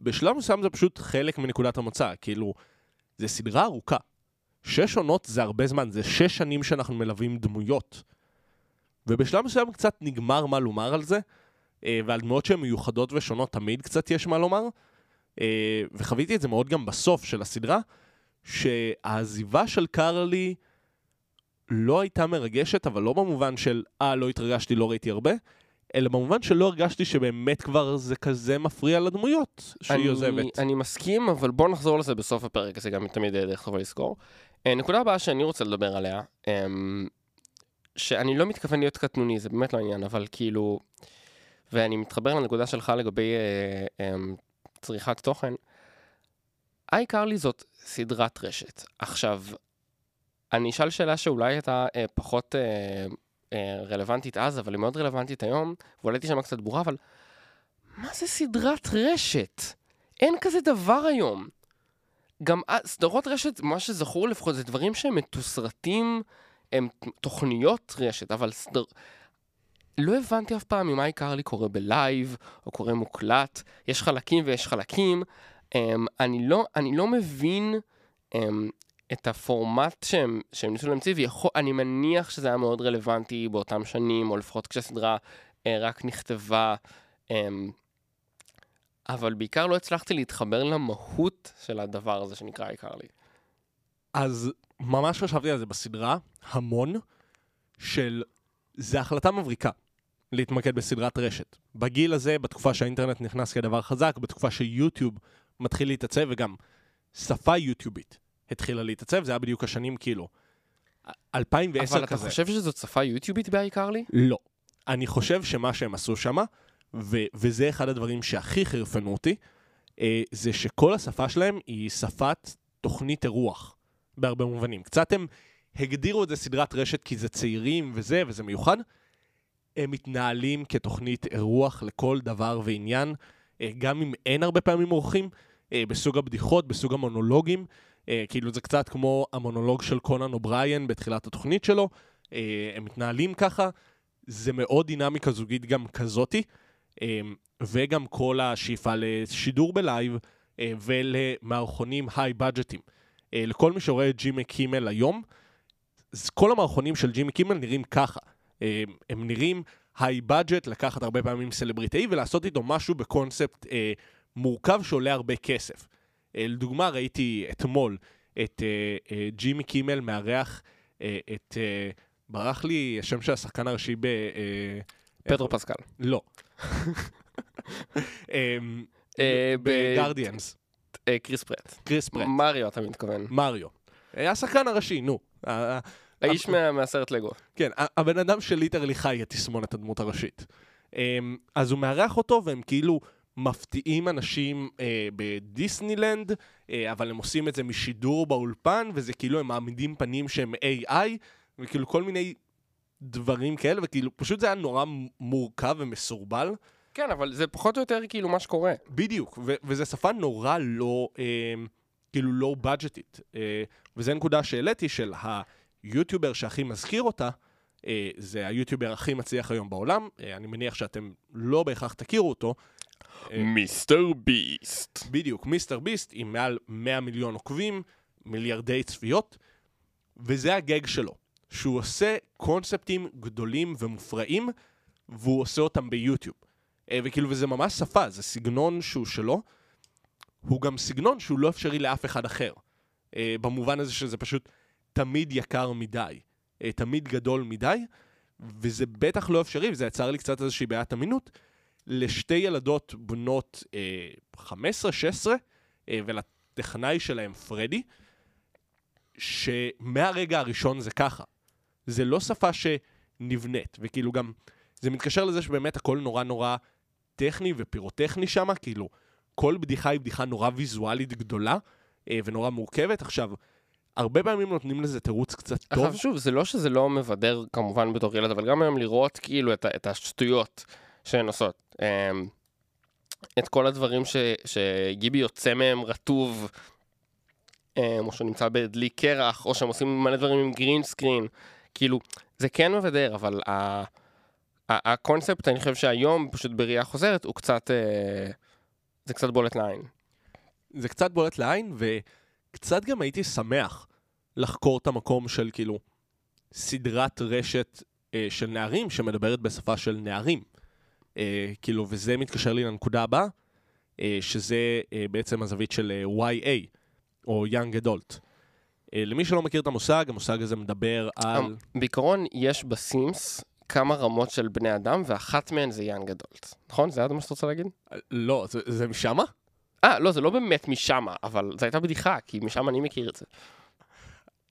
בשלב מסוים זה פשוט חלק מנקודת המוצא, כאילו, זה סדרה ארוכה. שש עונות זה הרבה זמן, זה שש שנים שאנחנו מלווים דמויות. ובשלב מסוים קצת נגמר מה לומר על זה, אה, ועל דמויות שהן מיוחדות ושונות תמיד קצת יש מה לומר. אה, וחוויתי את זה מאוד גם בסוף של הסדרה, שהעזיבה של קרלי לא הייתה מרגשת, אבל לא במובן של, אה, לא התרגשתי, לא ראיתי הרבה, אלא במובן שלא הרגשתי שבאמת כבר זה כזה מפריע לדמויות שהיא אני, עוזבת. אני מסכים, אבל בוא נחזור לזה בסוף הפרק, זה גם תמיד דרך טובה לזכור. אה, נקודה הבאה שאני רוצה לדבר עליה, אמ, שאני לא מתכוון להיות קטנוני, זה באמת לא העניין, אבל כאילו, ואני מתחבר לנקודה שלך לגבי אה, אמ, צריכת תוכן, קרלי זאת סדרת רשת. עכשיו, אני אשאל שאלה שאולי הייתה אה, פחות אה, אה, רלוונטית אז, אבל היא מאוד רלוונטית היום, ואולי תשמע קצת ברורה, אבל מה זה סדרת רשת? אין כזה דבר היום. גם אה, סדרות רשת, מה שזכור לפחות, זה דברים שהם מתוסרטים, הם תוכניות רשת, אבל סדר... לא הבנתי אף פעם אם קרלי קורה בלייב, או קורה מוקלט, יש חלקים ויש חלקים. Um, אני, לא, אני לא מבין um, את הפורמט שהם, שהם ניסו להמציא, ואני מניח שזה היה מאוד רלוונטי באותם שנים, או לפחות כשהסדרה uh, רק נכתבה. Um, אבל בעיקר לא הצלחתי להתחבר למהות של הדבר הזה שנקרא איי קרלי. אז ממש חשבתי על זה בסדרה, המון, של... זה החלטה מבריקה להתמקד בסדרת רשת. בגיל הזה, בתקופה שהאינטרנט נכנס כדבר חזק, בתקופה שיוטיוב מתחיל להתעצב, וגם שפה יוטיובית התחילה להתעצב, זה היה בדיוק השנים כאילו 2010 אבל אתה כזה. חושב שזאת שפה יוטיובית בעיקר לי? לא. אני חושב שמה שהם עשו שם, ו- וזה אחד הדברים שהכי חרפנו אותי, אה, זה שכל השפה שלהם היא שפת תוכנית אירוח, בהרבה מובנים. קצת הם הגדירו את זה סדרת רשת כי זה צעירים וזה, וזה מיוחד. הם מתנהלים כתוכנית אירוח לכל דבר ועניין, אה, גם אם אין הרבה פעמים אורחים, אה, בסוג הבדיחות, בסוג המונולוגים. אה, כאילו זה קצת כמו המונולוג של קונן אובריין בתחילת התוכנית שלו. אה, הם מתנהלים ככה, זה מאוד דינמיקה זוגית גם כזאתי, וגם כל השאיפה לשידור בלייב ולמערכונים היי בדג'טים. לכל מי שרואה את ג'ימי קימל היום, כל המערכונים של ג'ימי קימל נראים ככה. הם נראים היי בדג'ט, לקחת הרבה פעמים סלבריטאי ולעשות איתו משהו בקונספט אה, מורכב שעולה הרבה כסף. אה, לדוגמה, ראיתי אתמול את אה, אה, ג'ימי קימל מארח את... ברח לי השם של השחקן הראשי ב... פטרו פסקל. לא. אמ, בגרדיאנס, קריס פרט. קריס פרט, מריו אתה מתכוון. מריו. השחקן הראשי, נו. האיש מה- מהסרט לגו. כן, הבן אדם שליטרלי חי את תסמונת הדמות הראשית. אמ, אז הוא מארח אותו, והם כאילו מפתיעים אנשים אה, בדיסנילנד, אה, אבל הם עושים את זה משידור באולפן, וזה כאילו הם מעמידים פנים שהם AI, וכאילו כל מיני דברים כאלה, וכאילו פשוט זה היה נורא מורכב ומסורבל. כן, אבל זה פחות או יותר כאילו מה שקורה. בדיוק, ו- וזו שפה נורא לא, אה, כאילו לא בדג'טית. אה, וזו נקודה שהעליתי של היוטיובר שהכי מזכיר אותה, אה, זה היוטיובר הכי מצליח היום בעולם, אה, אני מניח שאתם לא בהכרח תכירו אותו. אה, מיסטר ביסט. בדיוק, מיסטר ביסט עם מעל 100 מיליון עוקבים, מיליארדי צפיות, וזה הגג שלו, שהוא עושה קונספטים גדולים ומופרעים, והוא עושה אותם ביוטיוב. אה, וכאילו, וזה ממש שפה, זה סגנון שהוא שלו, הוא גם סגנון שהוא לא אפשרי לאף אחד אחר. אה, במובן הזה שזה פשוט תמיד יקר מדי, תמיד גדול מדי, וזה בטח לא אפשרי, וזה יצר לי קצת איזושהי בעיית אמינות, לשתי ילדות בנות אה, 15-16, אה, ולטכנאי שלהם, פרדי, שמהרגע הראשון זה ככה. זה לא שפה שנבנית, וכאילו גם, זה מתקשר לזה שבאמת הכל נורא נורא טכני ופירוטכני שם, כאילו, כל בדיחה היא בדיחה נורא ויזואלית גדולה, אה, ונורא מורכבת. עכשיו, הרבה פעמים נותנים לזה תירוץ קצת טוב. עכשיו שוב, זה לא שזה לא מבדר כמובן בתור ילד, אבל גם היום לראות כאילו את, את השטויות שהן עושות. אמ, את כל הדברים ש, שגיבי יוצא מהם רטוב, אמ, או שהוא נמצא בדלי קרח, או שהם עושים מלא דברים עם גרין סקרין. כאילו, זה כן מבדר, אבל ה, ה, הקונספט, אני חושב שהיום, פשוט בראייה חוזרת, הוא קצת, אה, זה קצת בולט לעין. זה קצת בולט לעין, וקצת גם הייתי שמח לחקור את המקום של כאילו סדרת רשת אה, של נערים שמדברת בשפה של נערים. אה, כאילו, וזה מתקשר לי לנקודה הבאה, אה, שזה אה, בעצם הזווית של אה, YA, או Young Adult. אה, למי שלא מכיר את המושג, המושג הזה מדבר על... בעיקרון, יש בסימס כמה רמות של בני אדם, ואחת מהן זה יאנג אדולט. נכון? זה מה שאתה רוצה להגיד? לא, זה, זה משמה? אה, לא, זה לא באמת משמה, אבל זו הייתה בדיחה, כי משם אני מכיר את זה.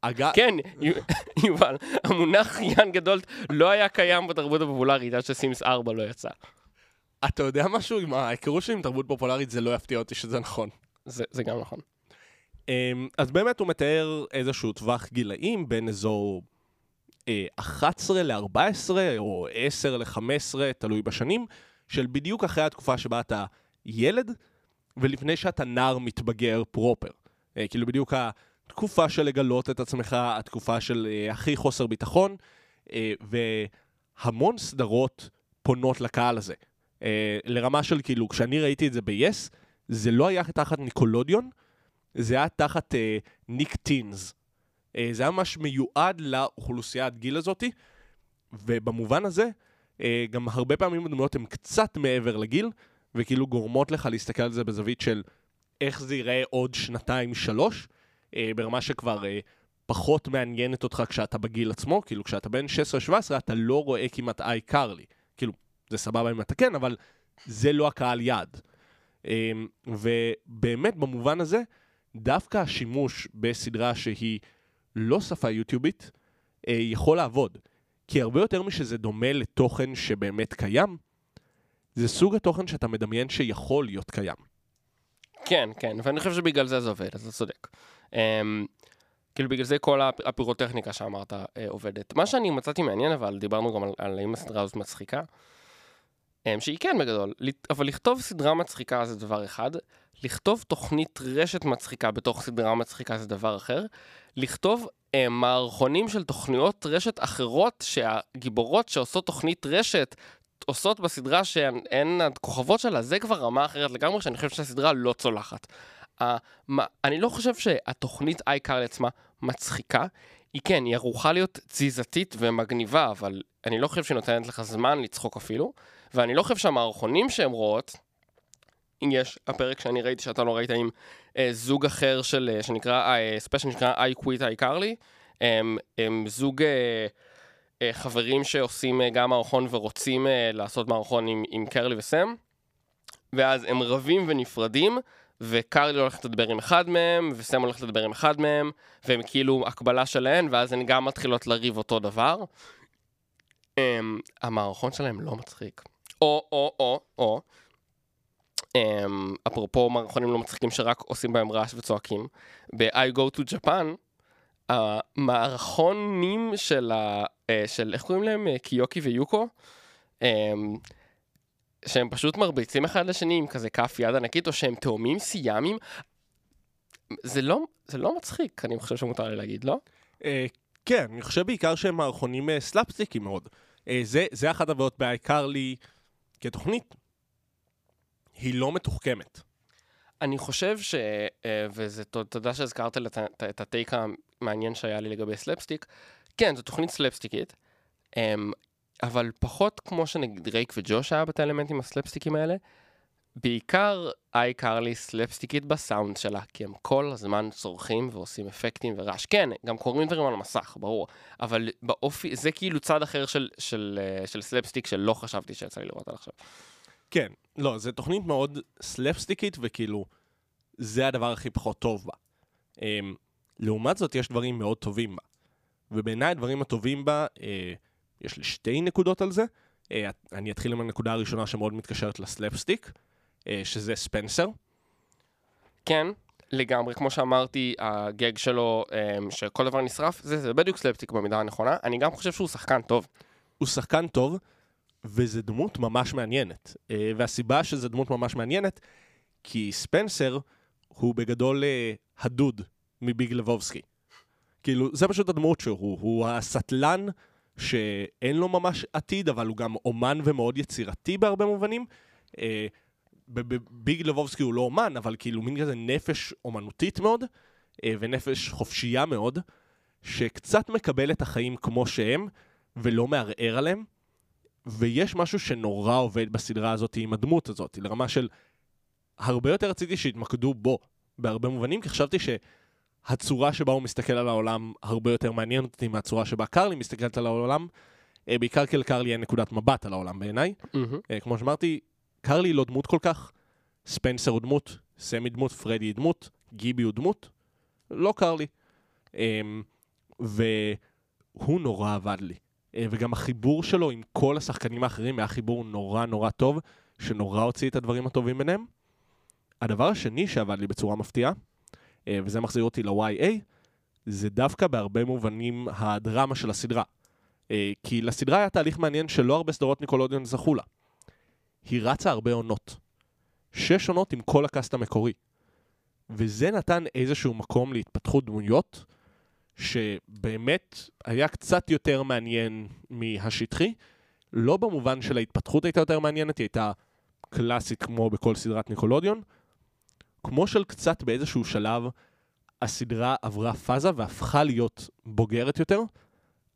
אגב, כן, יו- יובל, המונח יאנג אדולט לא היה קיים בתרבות הפופולרית עד שסימס 4 לא יצא. אתה יודע משהו עם ההיכרות שלי עם תרבות פופולרית, זה לא יפתיע אותי שזה נכון. זה זה גם נכון. אמ, אז באמת הוא מתאר איזשהו טווח גילאים בין אזור אה, 11 ל-14 או 10 ל-15, תלוי בשנים, של בדיוק אחרי התקופה שבה אתה ילד, ולפני שאתה נער מתבגר פרופר. אה, כאילו בדיוק התקופה של לגלות את עצמך, התקופה של אה, הכי חוסר ביטחון, אה, והמון סדרות פונות לקהל הזה. אה, לרמה של כאילו, כשאני ראיתי את זה ב-yes, זה לא היה תחת ניקולודיון, זה היה תחת אה, ניק טינס. אה, זה היה ממש מיועד לאוכלוסיית גיל הזאתי, ובמובן הזה, אה, גם הרבה פעמים הדמויות הן קצת מעבר לגיל, וכאילו גורמות לך להסתכל על זה בזווית של איך זה ייראה עוד שנתיים, שלוש, אה, ברמה שכבר אה, פחות מעניינת אותך כשאתה בגיל עצמו, כאילו כשאתה בן 16-17 אתה לא רואה כמעט איי קרלי. כאילו, זה סבבה אם אתה כן, אבל זה לא הקהל יעד. אה, ובאמת, במובן הזה, דווקא השימוש בסדרה שהיא לא שפה יוטיובית, אה, יכול לעבוד. כי הרבה יותר משזה דומה לתוכן שבאמת קיים, זה סוג התוכן שאתה מדמיין שיכול להיות קיים. כן, כן, ואני חושב שבגלל זה זה עובד, אז אתה צודק. Um, כאילו בגלל זה כל הפ- הפירוטכניקה שאמרת uh, עובדת. מה שאני מצאתי מעניין, אבל דיברנו גם על, האם הסדרה הזאת מצחיקה, um, שהיא כן בגדול, אבל לכתוב סדרה מצחיקה זה דבר אחד, לכתוב תוכנית רשת מצחיקה בתוך סדרה מצחיקה זה דבר אחר, לכתוב uh, מערכונים של תוכניות רשת אחרות שהגיבורות שעושות תוכנית רשת עושות בסדרה שהן הכוכבות שלה, זה כבר רמה אחרת לגמרי, שאני חושב שהסדרה לא צולחת. אני לא חושב שהתוכנית אייקרלי עצמה מצחיקה. היא כן, היא ערוכה להיות תזיזתית ומגניבה, אבל אני לא חושב שהיא נותנת לך זמן לצחוק אפילו, ואני לא חושב שהמערכונים שהן רואות, אם יש הפרק שאני ראיתי שאתה לא ראית עם אה, זוג אחר של, אה, שנקרא, אה, ספיישל שנקרא I quit iCarly, הם, הם זוג אה, אה, חברים שעושים אה, גם מערכון ורוצים אה, לעשות מערכון עם, עם קרלי וסם, ואז הם רבים ונפרדים, וקרלי הולכת לדבר עם אחד מהם, וסם הולכת לדבר עם אחד מהם, והם כאילו הקבלה שלהן, ואז הן גם מתחילות לריב אותו דבר. Um, המערכון שלהם לא מצחיק. או, או, או, או, um, אפרופו מערכונים לא מצחיקים שרק עושים בהם רעש וצועקים, ב-I go to Japan, המערכונים של ה... אה, של, איך קוראים להם? אה, קיוקי ויוקו? Um, שהם פשוט מרביצים אחד לשני עם כזה כף יד ענקית, או שהם תאומים סיאמים. זה לא, זה לא מצחיק, אני חושב שמותר לי להגיד, לא? אה, כן, אני חושב בעיקר שהם מערכונים אה, סלאפסטיקים מאוד. אה, זה, זה אחת הבעיות בעיקר לי כתוכנית. היא לא מתוחכמת. אני חושב ש... אה, וזה ת- תודה שהזכרת את ה- את ה take המעניין שהיה לי לגבי סלפסטיק. כן, זו תוכנית סלפסטיקית, אמ, אבל פחות כמו שנגיד דרייק וג'וש היה את האלמנטים הסלפסטיקים האלה. בעיקר iCarly סלפסטיקית בסאונד שלה, כי הם כל הזמן צורחים ועושים אפקטים ורעש. כן, גם קוראים דברים על המסך, ברור, אבל באופי, זה כאילו צד אחר של, של, אה, של סלפסטיק שלא חשבתי שיצא לי לראות עד עכשיו. כן, לא, זו תוכנית מאוד סלאפסטיקית, וכאילו, זה הדבר הכי פחות טוב בה. אמ, לעומת זאת, יש דברים מאוד טובים בה. ובעיניי הדברים הטובים בה, אה, יש לי שתי נקודות על זה. אה, אני אתחיל עם הנקודה הראשונה שמאוד מתקשרת לסלאפסטיק, אה, שזה ספנסר. כן, לגמרי, כמו שאמרתי, הגאג שלו, אמ, שכל דבר נשרף, זה, זה בדיוק סלפסטיק במידה הנכונה. אני גם חושב שהוא שחקן טוב. הוא שחקן טוב, וזו דמות ממש מעניינת. אה, והסיבה שזו דמות ממש מעניינת, כי ספנסר הוא בגדול אה, הדוד מביג לבובסקי. כאילו, זה פשוט הדמות שהוא, הוא הסטלן שאין לו ממש עתיד, אבל הוא גם אומן ומאוד יצירתי בהרבה מובנים. אה, לבובסקי הוא לא אומן, אבל כאילו מין כזה נפש אומנותית מאוד, אה, ונפש חופשייה מאוד, שקצת מקבל את החיים כמו שהם, ולא מערער עליהם. ויש משהו שנורא עובד בסדרה הזאת עם הדמות הזאת, לרמה של הרבה יותר רציתי שיתמקדו בו בהרבה מובנים, כי חשבתי שהצורה שבה הוא מסתכל על העולם הרבה יותר מעניינת אותי מהצורה שבה קרלי מסתכלת על העולם, אה, בעיקר כי לקרלי אין נקודת מבט על העולם בעיניי. אה, כמו שאמרתי, קרלי לא דמות כל כך, ספנסר הוא דמות, סמי דמות, פרדי היא דמות, גיבי הוא דמות, לא קרלי. אמ, והוא נורא עבד לי. אה, וגם החיבור שלו עם כל השחקנים האחרים היה חיבור נורא נורא טוב, שנורא הוציא את הדברים הטובים ביניהם. הדבר השני שעבד לי בצורה מפתיעה, וזה מחזיר אותי ל-YA, זה דווקא בהרבה מובנים הדרמה של הסדרה. אה, כי לסדרה היה תהליך מעניין שלא הרבה סדרות ניקולודיון זכו לה. היא רצה הרבה עונות. שש עונות עם כל הקאסט המקורי. וזה נתן איזשהו מקום להתפתחות דמויות, שבאמת היה קצת יותר מעניין מהשטחי. לא במובן של ההתפתחות הייתה יותר מעניינת, היא הייתה קלאסית כמו בכל סדרת ניקולודיון. כמו של קצת באיזשהו שלב הסדרה עברה פאזה והפכה להיות בוגרת יותר,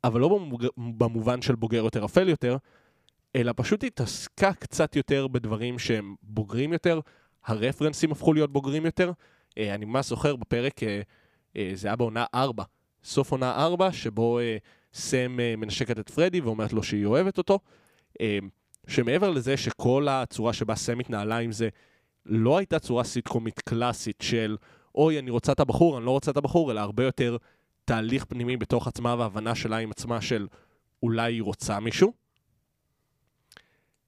אבל לא במוג... במובן של בוגר יותר אפל יותר, אלא פשוט התעסקה קצת יותר בדברים שהם בוגרים יותר, הרפרנסים הפכו להיות בוגרים יותר. אה, אני ממש זוכר בפרק אה, אה, זה היה בעונה 4, סוף עונה 4, שבו סם מנשקת את פרדי ואומרת לו שהיא אוהבת אותו. שמעבר לזה שכל הצורה שבה סם התנהלה עם זה, לא הייתה צורה סיטקומית קלאסית של אוי, אני רוצה את הבחור, אני לא רוצה את הבחור, אלא הרבה יותר תהליך פנימי בתוך עצמה והבנה שלה עם עצמה של אולי היא רוצה מישהו.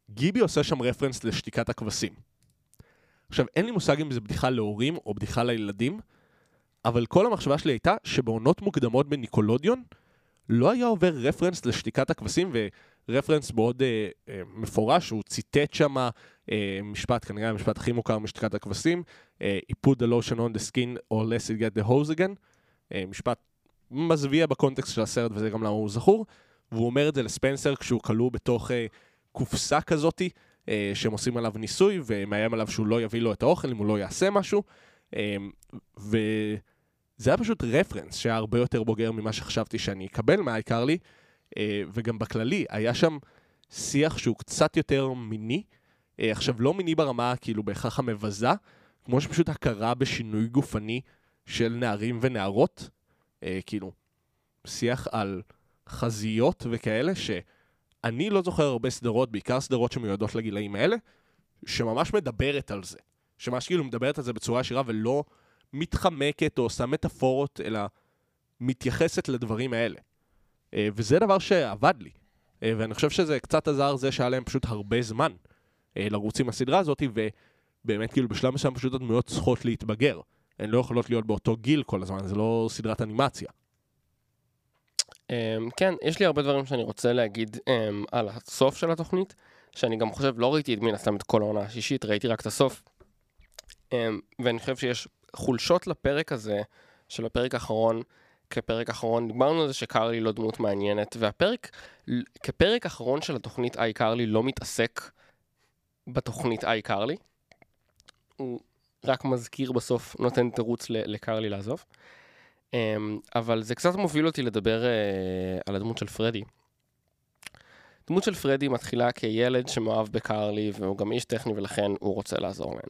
גיבי עושה שם רפרנס לשתיקת הכבשים. עכשיו, אין לי מושג אם זו בדיחה להורים או בדיחה לילדים, אבל כל המחשבה שלי הייתה שבעונות מוקדמות בניקולודיון לא היה עובר רפרנס לשתיקת הכבשים, ורפרנס מאוד אה, אה, מפורש, הוא ציטט שם אה, משפט, כנראה המשפט הכי מוכר משתיקת הכבשים, אה, he put the lotion on the skin or less it get the hose again, אה, משפט מזוויע בקונטקסט של הסרט וזה גם למה הוא זכור, והוא אומר את זה לספנסר כשהוא כלוא בתוך אה, קופסה כזאתי, אה, שהם עושים עליו ניסוי, ומאיים עליו שהוא לא יביא לו את האוכל אם הוא לא יעשה משהו, אה, וזה היה פשוט רפרנס שהיה הרבה יותר בוגר ממה שחשבתי שאני אקבל מהאייקרלי, אה, וגם בכללי, היה שם שיח שהוא קצת יותר מיני, אה, עכשיו לא מיני ברמה כאילו בהכרח המבזה, כמו שפשוט הכרה בשינוי גופני של נערים ונערות, אה, כאילו, שיח על חזיות וכאלה, שאני לא זוכר הרבה סדרות, בעיקר סדרות שמיועדות לגילאים האלה, שממש מדברת על זה. שממש כאילו מדברת על זה בצורה ישירה ולא מתחמקת או עושה מטאפורות, אלא מתייחסת לדברים האלה. אה, וזה דבר שעבד לי. אה, ואני חושב שזה קצת עזר זה שהיה להם פשוט הרבה זמן אה, לרוץ עם הסדרה הזאת, ובאמת כאילו בשלב מסוים פשוט הדמויות צריכות להתבגר. הן לא יכולות להיות באותו גיל כל הזמן, זה לא סדרת אנימציה. Um, כן, יש לי הרבה דברים שאני רוצה להגיד um, על הסוף של התוכנית, שאני גם חושב, לא ראיתי את מן הסתם את כל העונה השישית, ראיתי רק את הסוף. Um, ואני חושב שיש חולשות לפרק הזה, של הפרק האחרון, כפרק אחרון, דיברנו על זה שקרלי לא דמות מעניינת, והפרק, כפרק אחרון של התוכנית איי קרלי לא מתעסק בתוכנית איי קרלי. הוא רק מזכיר בסוף, נותן תירוץ לקרלי לעזוב. Um, אבל זה קצת מוביל אותי לדבר uh, על הדמות של פרדי. דמות של פרדי מתחילה כילד שמאוהב בקרלי, והוא גם איש טכני ולכן הוא רוצה לעזור להן.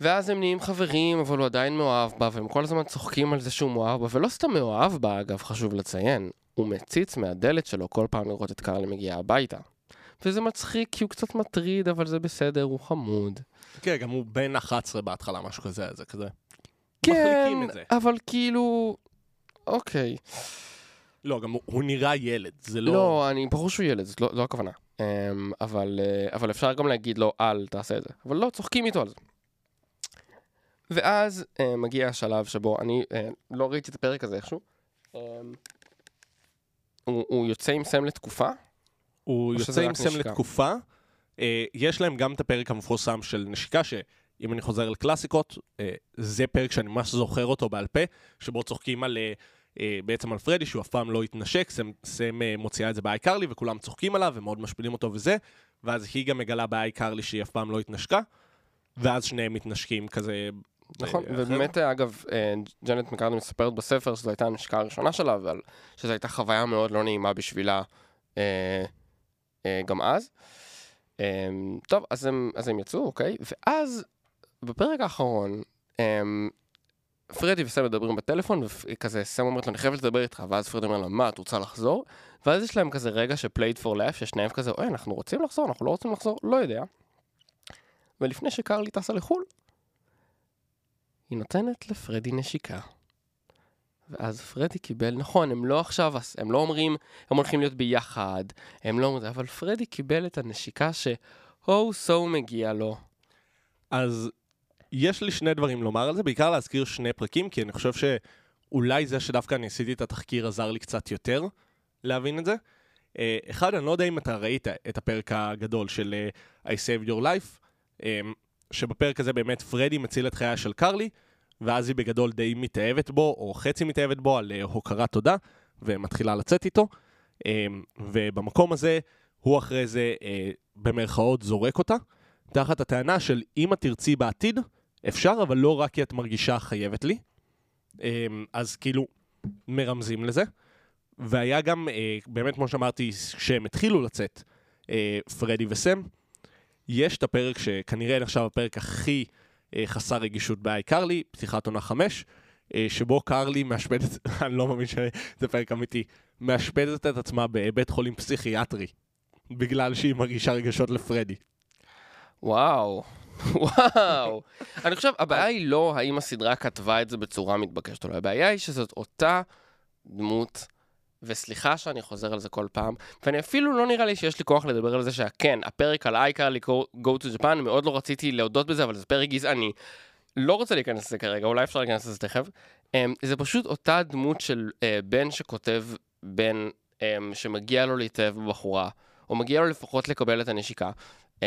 ואז הם נהיים חברים, אבל הוא עדיין מאוהב בה, והם כל הזמן צוחקים על זה שהוא מאוהב בה, ולא סתם מאוהב בה, אגב, חשוב לציין. הוא מציץ מהדלת שלו כל פעם לראות את קרלי מגיעה הביתה. וזה מצחיק כי הוא קצת מטריד, אבל זה בסדר, הוא חמוד. כן, גם הוא בן 11 בהתחלה, משהו כזה, זה כזה. כן. אבל כאילו... אוקיי. לא, גם הוא, הוא נראה ילד, זה לא... לא, אני ברור שהוא ילד, זאת לא, לא הכוונה. Um, אבל, uh, אבל אפשר גם להגיד לו, אל תעשה את זה. אבל לא, צוחקים איתו על זה. ואז uh, מגיע השלב שבו אני uh, לא ראיתי את הפרק הזה איכשהו. Um, הוא, הוא יוצא עם סם לתקופה? הוא יוצא עם סם? לתקופה. אה, יש להם גם את הפרק המפורסם של נשיקה, שאם אני חוזר לקלאסיקות, אה, זה פרק שאני ממש זוכר אותו בעל פה, שבו צוחקים על... אה, בעצם על פרדי, שהוא אף פעם לא התנשק, סם, סם אה, מוציאה את זה באייקרלי, וכולם צוחקים עליו, ומאוד משפילים אותו וזה, ואז היא גם מגלה באייקרלי שהיא אף פעם לא התנשקה, ואז שניהם מתנשקים כזה... נכון, אה, ובאמת, אגב, ג'נט מקארדי מספרת בספר שזו הייתה הנשיקה הראשונה שלה, אבל שזו הייתה חוויה מאוד לא נעימה בשבילה אה, גם אז. אה, טוב, אז הם, אז הם יצאו, אוקיי? ואז, בפרק האחרון, אה, פרדי וסם מדברים בטלפון, וכזה, סם אומרת לו, אני חייבת לדבר איתך, ואז פרדי אומר לה, מה, את רוצה לחזור? ואז יש להם כזה רגע שפלייד פור לאף, ששניהם כזה, אוי, אנחנו רוצים לחזור, אנחנו לא רוצים לחזור, לא יודע. ולפני שקרלי טסה לחו"ל, היא נותנת לפרדי נשיקה. ואז פרדי קיבל, נכון, הם לא עכשיו, הם לא אומרים, הם הולכים להיות ביחד, הם לא אומרים, אבל פרדי קיבל את הנשיקה ש-הו סו מגיע לו. אז יש לי שני דברים לומר על זה, בעיקר להזכיר שני פרקים, כי אני חושב שאולי זה שדווקא אני עשיתי את התחקיר עזר לי קצת יותר להבין את זה. אה, אחד, אני לא יודע אם אתה ראית את הפרק הגדול של אה, I Saved Your Life, אה, שבפרק הזה באמת פרדי מציל את חייה של קרלי, ואז היא בגדול די מתאהבת בו, או חצי מתאהבת בו, על אה, הוקרת תודה, ומתחילה לצאת איתו. אה, ובמקום הזה, הוא אחרי זה, אה, במרכאות, זורק אותה, תחת הטענה של אם את תרצי בעתיד, אפשר, אבל לא רק כי את מרגישה חייבת לי. אה, אז כאילו, מרמזים לזה. והיה גם, אה, באמת, כמו שאמרתי, כשהם התחילו לצאת, פרדי וסם, יש את הפרק שכנראה נחשב הפרק הכי חסר רגישות באייקרלי, פתיחת עונה 5, אה, שבו קרלי מאשפדת, אני לא מאמין שזה פרק אמיתי, מאשפדת את עצמה בבית חולים פסיכיאטרי, בגלל שהיא מרגישה רגשות לפרדי. וואו, וואו. אני חושב, הבעיה היא לא האם הסדרה כתבה את זה בצורה מתבקשת או לא, הבעיה היא שזאת אותה דמות, וסליחה שאני חוזר על זה כל פעם, ואני אפילו לא נראה לי שיש לי כוח לדבר על זה שכן, הפרק על אייקרלי go to Japan, מאוד לא רציתי להודות בזה, אבל זה פרק גזעני. לא רוצה להיכנס לזה כרגע, אולי אפשר להיכנס לזה תכף. Um, זה פשוט אותה דמות של uh, בן שכותב בן um, שמגיע לו להתאהב בבחורה, או מגיע לו לפחות לקבל את הנשיקה. Um,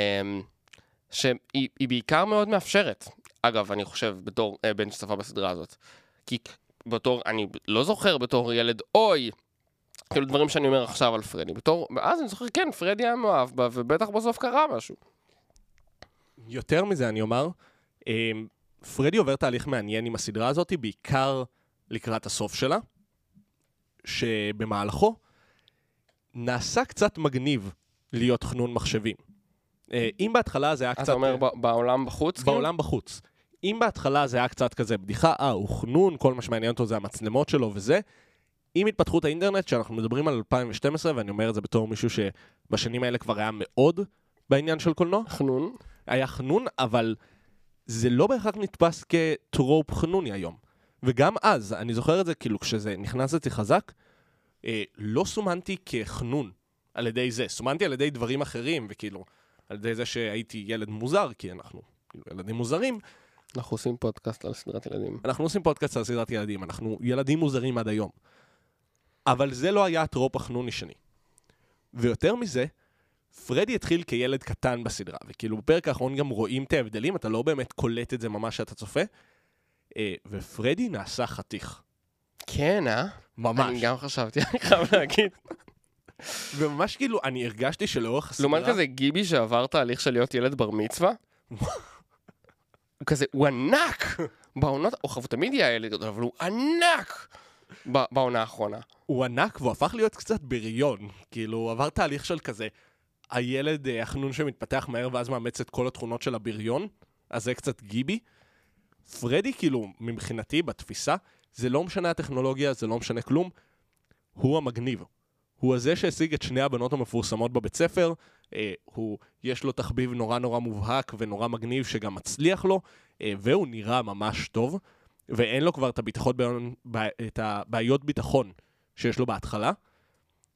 שהיא היא בעיקר מאוד מאפשרת. אגב, אני חושב, בתור אה, בן שצפה בסדרה הזאת. כי בתור, אני לא זוכר בתור ילד, אוי, כאילו דברים שאני אומר עכשיו על פרדי. בתור, אז אני זוכר, כן, פרדי היה מאוהב בה, ובטח בסוף קרה משהו. יותר מזה אני אומר, אה, פרדי עובר תהליך מעניין עם הסדרה הזאת, בעיקר לקראת הסוף שלה, שבמהלכו נעשה קצת מגניב להיות חנון מחשבים. אה, אם בהתחלה זה היה קצת... אתה אומר בעולם בחוץ? כאילו? בעולם בחוץ. אם בהתחלה זה היה קצת כזה בדיחה, אה, הוא חנון, כל מה שמעניין אותו זה המצלמות שלו וזה, עם התפתחות האינטרנט, שאנחנו מדברים על 2012, ואני אומר את זה בתור מישהו שבשנים האלה כבר היה מאוד בעניין של קולנוע, חנון. היה חנון, אבל זה לא בהכרח נתפס כטרופ חנוני היום. וגם אז, אני זוכר את זה, כאילו, כשזה נכנס אצלי חזק, אה, לא סומנתי כחנון על ידי זה, סומנתי על ידי דברים אחרים, וכאילו, על ידי זה שהייתי ילד מוזר, כי אנחנו כאילו, ילדים מוזרים, אנחנו עושים פודקאסט על סדרת ילדים. אנחנו עושים פודקאסט על סדרת ילדים, אנחנו ילדים מוזרים עד היום. אבל זה לא היה הטרופ החנוני שני. ויותר מזה, פרדי התחיל כילד קטן בסדרה, וכאילו בפרק האחרון גם רואים את ההבדלים, אתה לא באמת קולט את זה ממש כשאתה צופה. אה, ופרדי נעשה חתיך. כן, אה? ממש. אני גם חשבתי, אני חייב להגיד. וממש כאילו, אני הרגשתי שלאורך הסדרה... לעומת כזה גיבי שעבר תהליך של להיות ילד בר מצווה, הוא כזה, הוא ענק! בעונות, הוא תמיד יהיה ילד גדול, אבל הוא ענק! בעונה האחרונה. הוא ענק והוא הפך להיות קצת בריון. כאילו, הוא עבר תהליך של כזה, הילד אה, החנון שמתפתח מהר ואז מאמץ את כל התכונות של הבריון, אז זה קצת גיבי. פרדי, כאילו, מבחינתי, בתפיסה, זה לא משנה הטכנולוגיה, זה לא משנה כלום, הוא המגניב. הוא הזה שהשיג את שני הבנות המפורסמות בבית ספר, אה, הוא, יש לו תחביב נורא נורא מובהק ונורא מגניב שגם מצליח לו, אה, והוא נראה ממש טוב, ואין לו כבר את, הביטחון, את הבעיות ביטחון שיש לו בהתחלה.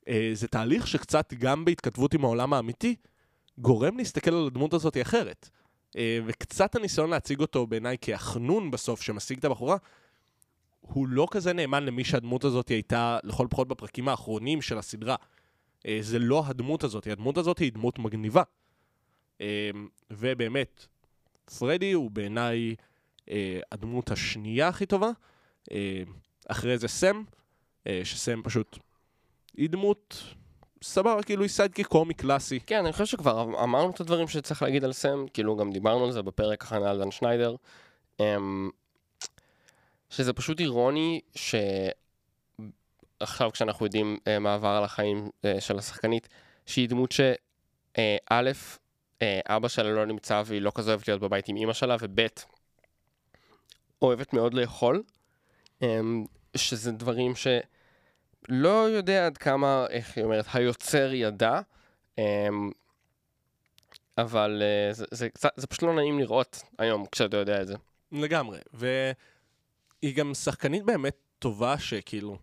אה, זה תהליך שקצת גם בהתכתבות עם העולם האמיתי, גורם להסתכל על הדמות הזאת אחרת. אה, וקצת הניסיון להציג אותו בעיניי כהחנון בסוף שמשיג את הבחורה, הוא לא כזה נאמן למי שהדמות הזאת הייתה, לכל פחות בפרקים האחרונים של הסדרה. אה, זה לא הדמות הזאת, הדמות הזאת היא דמות מגניבה. ובאמת, פרדי הוא בעיניי אה, הדמות השנייה הכי טובה. אה, אחרי זה סם, אה, שסם פשוט... היא דמות סבבה, כאילו היא sidekick קומי קלאסי. כן, אני חושב שכבר אמ- אמרנו את הדברים שצריך להגיד על סם, כאילו גם דיברנו על זה בפרק הכנה על דן שניידר. אמ, שזה פשוט אירוני שעכשיו כשאנחנו יודעים אה, מה עבר על החיים אה, של השחקנית, שהיא דמות שא', אה, אבא שלה לא נמצא והיא לא כזה אוהבת להיות בבית עם אימא שלה, וב', אוהבת מאוד לאכול, אמ, שזה דברים שלא יודע עד כמה, איך היא אומרת, היוצר ידע, אמ, אבל אה, זה, זה, קצת- זה פשוט לא נעים לראות היום כשאתה יודע את זה. לגמרי. והיא גם שחקנית באמת טובה שכאילו,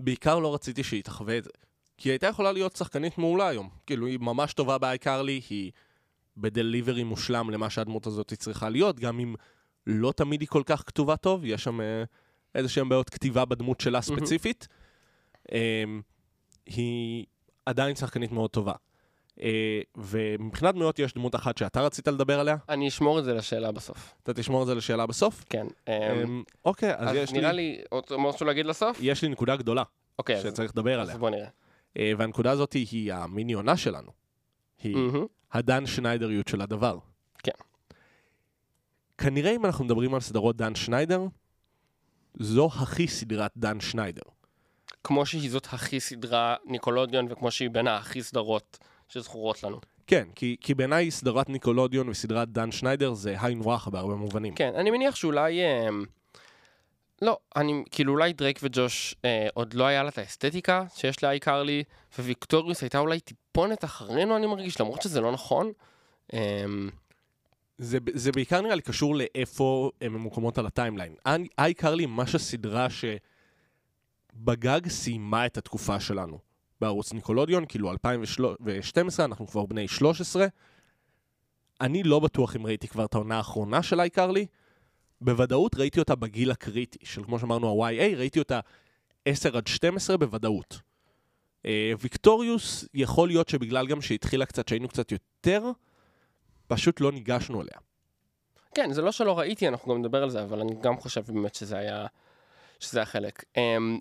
בעיקר לא רציתי שהיא תחווה את זה. כי היא הייתה יכולה להיות שחקנית מעולה היום. כאילו, היא ממש טובה באייקרלי, היא בדליברי מושלם למה שהדמות הזאת צריכה להיות, גם אם לא תמיד היא כל כך כתובה טוב, יש שם אה, איזה שהן בעיות כתיבה בדמות שלה ספציפית. אמ, היא עדיין שחקנית מאוד טובה. אה, ומבחינת דמויות יש דמות אחת שאתה רצית לדבר עליה, אני אשמור את זה לשאלה בסוף. אתה תשמור את זה לשאלה בסוף. כן. אמ, אמ, אוקיי, אז אז יש נראה לי, לי, עוד משהו להגיד לסוף? יש לי נקודה גדולה אוקיי, אז שצריך לדבר אז עליה. בוא נראה. אה, והנקודה הזאת היא המיני עונה שלנו. היא. הדן שניידריות של הדבר. כנראה אם אנחנו מדברים על סדרות דן שניידר, זו הכי סדרת דן שניידר. כמו שהיא זאת הכי סדרה ניקולודיון, וכמו שהיא בין הכי סדרות שזכורות לנו. כן, כי, כי בעיניי סדרת ניקולודיון וסדרת דן שניידר זה היינו הך בהרבה מובנים. כן, אני מניח שאולי... אמ, לא, אני, כאילו אולי דרייק וג'וש אה, עוד לא היה לה את האסתטיקה שיש לאי קרלי, וויקטוריוס הייתה אולי טיפונת אחרינו, אני מרגיש, למרות שזה לא נכון. אה, זה, זה בעיקר נראה לי קשור לאיפה הם ממוקמות על ה timeline. איי קרלי ממש הסדרה שבגג סיימה את התקופה שלנו. בערוץ ניקולודיון, כאילו 2012, אנחנו כבר בני 13. אני לא בטוח אם ראיתי כבר את העונה האחרונה של איי קרלי. בוודאות ראיתי אותה בגיל הקריטי, של כמו שאמרנו ה-YA, ראיתי אותה 10 עד 12 בוודאות. אה, ויקטוריוס, יכול להיות שבגלל גם שהתחילה קצת, שהיינו קצת יותר, פשוט לא ניגשנו אליה. כן, זה לא שלא ראיתי, אנחנו גם נדבר על זה, אבל אני גם חושב באמת שזה היה, שזה היה חלק. אמ,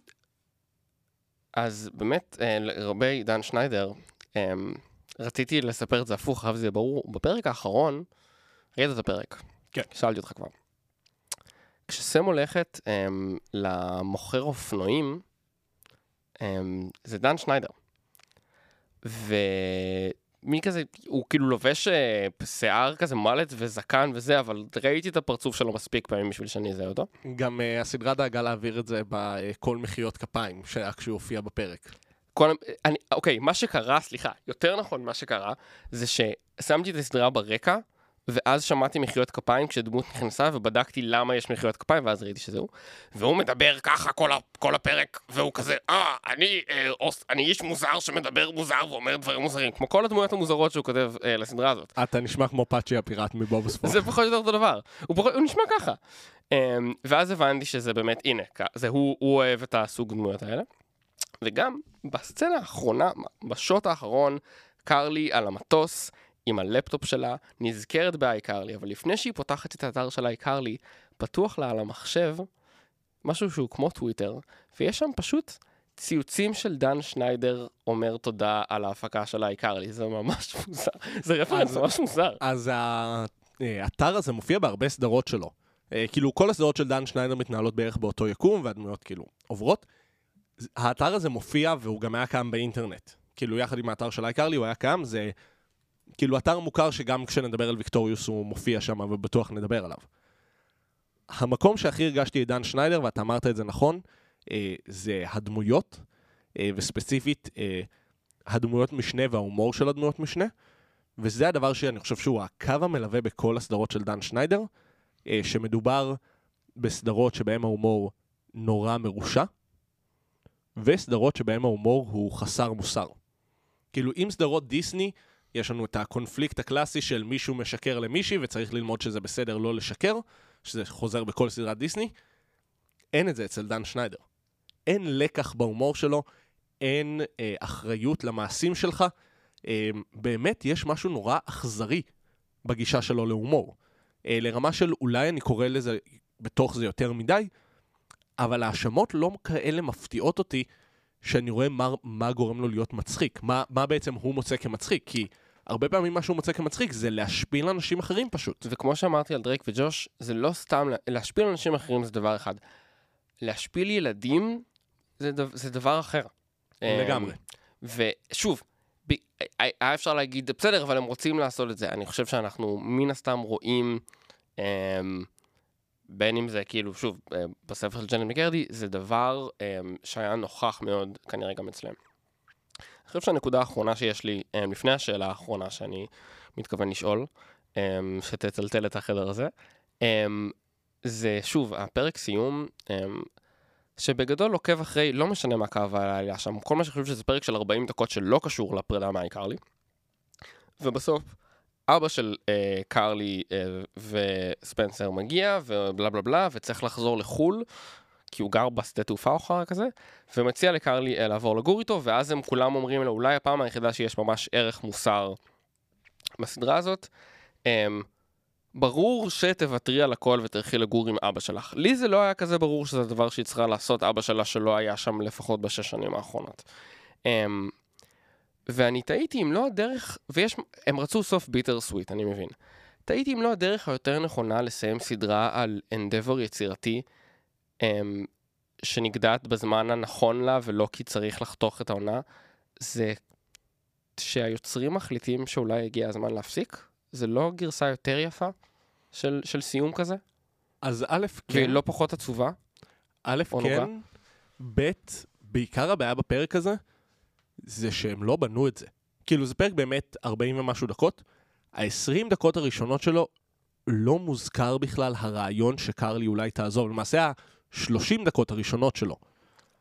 אז באמת, אה, לגבי דן שניידר, אמ, רציתי לספר את זה הפוך, אבל זה ברור. בפרק האחרון, ראית את הפרק. כן. שאלתי אותך כבר. כשסם הולכת אמ, למוכר אופנועים, אמ, זה דן שניידר. ומי כזה, הוא כאילו לובש אה, שיער כזה מלט וזקן וזה, אבל ראיתי את הפרצוף שלו מספיק פעמים בשביל שאני אזהה אותו. גם uh, הסדרה דאגה להעביר את זה בכל מחיאות כפיים, שהיה כשהוא הופיע בפרק. כל, אני, אוקיי, מה שקרה, סליחה, יותר נכון מה שקרה, זה ששמתי את הסדרה ברקע, ואז שמעתי מחיאות כפיים כשדמות נכנסה, ובדקתי למה יש מחיאות כפיים, ואז ראיתי שזה הוא. והוא מדבר ככה כל, ה, כל הפרק, והוא כזה, אה, אני, אה, אוס, אני איש מוזר שמדבר מוזר ואומר דברים מוזרים, כמו כל הדמויות המוזרות שהוא כותב אה, לסדרה הזאת. אתה נשמע כמו פאצ'י הפיראט מבובספוג. זה פחות או יותר אותו דבר. הוא, פחות, הוא נשמע ככה. Um, ואז הבנתי שזה באמת, הנה, זה הוא, הוא אוהב את הסוג דמויות האלה. וגם בסצנה האחרונה, בשוט האחרון, קרלי על המטוס עם הלפטופ שלה, נזכרת באייקרלי, אבל לפני שהיא פותחת את האתר של אייקרלי, פתוח לה על המחשב משהו שהוא כמו טוויטר, ויש שם פשוט ציוצים של דן שניידר אומר תודה על ההפקה של אייקרלי, זה ממש מוזר, זה רפרנס ממש מוזר. אז האתר הזה מופיע בהרבה סדרות שלו. אה, כאילו, כל הסדרות של דן שניידר מתנהלות בערך באותו יקום, והדמויות כאילו עוברות. האתר הזה מופיע והוא גם היה קיים באינטרנט. כאילו, יחד עם האתר של אייקרלי הוא היה קיים, זה כאילו אתר מוכר שגם כשנדבר על ויקטוריוס הוא מופיע שם ובטוח נדבר עליו. המקום שהכי הרגשתי את דן שניידר, ואתה אמרת את זה נכון, אה, זה הדמויות, אה, וספציפית אה, הדמויות משנה וההומור של הדמויות משנה, וזה הדבר שאני חושב שהוא הקו המלווה בכל הסדרות של דן שניידר, אה, שמדובר בסדרות שבהן ההומור נורא מרושע, וסדרות שבהן ההומור הוא חסר מוסר. כאילו, אם סדרות דיסני, יש לנו את הקונפליקט הקלאסי של מישהו משקר למישהי וצריך ללמוד שזה בסדר לא לשקר, שזה חוזר בכל סדרת דיסני, אין את זה אצל דן שניידר. אין לקח בהומור שלו, אין אה, אחריות למעשים שלך. אה, באמת, יש משהו נורא אכזרי בגישה שלו להומור. אה, לרמה של אולי אני קורא לזה בתוך זה יותר מדי, אבל ההאשמות לא כאלה מפתיעות אותי שאני רואה מה, מה גורם לו להיות מצחיק, מה, מה בעצם הוא מוצא כמצחיק, כי הרבה פעמים מה שהוא מוצא כמצחיק זה להשפיל אנשים אחרים פשוט. וכמו שאמרתי על דרייק וג'וש, זה לא סתם, להשפיל אנשים אחרים זה דבר אחד. להשפיל ילדים זה, דו, זה דבר אחר. לגמרי. אמ, ושוב, ב, היה אפשר להגיד, בסדר, אבל הם רוצים לעשות את זה. אני חושב שאנחנו מן הסתם רואים, אמ, בין אם זה כאילו, שוב, אה, בספר של ג'נל מקרדי, זה דבר אמ, שהיה נוכח מאוד כנראה גם אצלם. חושב שהנקודה האחרונה שיש לי, אמ, לפני השאלה האחרונה שאני מתכוון לשאול, אמ, שתטלטל את החדר הזה, אמ, זה שוב, הפרק סיום, שבגדול עוקב אחרי, לא משנה מה קו היה שם, כל מה שחושב שזה פרק של 40 דקות שלא קשור לפרידה מהעיקרלי. ובסוף, אבא של אה, קרלי אה, וספנסר מגיע, ובלה בלה בלה, וצריך לחזור לחו"ל, כי הוא גר בשדה תעופה או חרא כזה, ומציע לקרלי אה, לעבור לגור איתו, ואז הם כולם אומרים לו, אולי הפעם היחידה שיש ממש ערך מוסר בסדרה הזאת. אה, ברור שתוותרי על הכל ותלכי לגור עם אבא שלך. לי זה לא היה כזה ברור שזה הדבר שהיא צריכה לעשות, אבא שלה שלא היה שם לפחות בשש שנים האחרונות. אה, ואני תהיתי אם לא הדרך, ויש, הם רצו סוף ביטר סוויט, אני מבין. תהיתי אם לא הדרך היותר נכונה לסיים סדרה על אנדבר יצירתי אמ, שנגדעת בזמן הנכון לה ולא כי צריך לחתוך את העונה, זה שהיוצרים מחליטים שאולי הגיע הזמן להפסיק? זה לא גרסה יותר יפה של, של סיום כזה? אז א', כן. ולא פחות עצובה? א'? כן, ב', בעיקר הבעיה בפרק הזה, זה שהם לא בנו את זה. כאילו, זה פרק באמת 40 ומשהו דקות, ה-20 דקות הראשונות שלו לא מוזכר בכלל הרעיון שקרלי אולי תעזוב. למעשה, ה-30 דקות הראשונות שלו.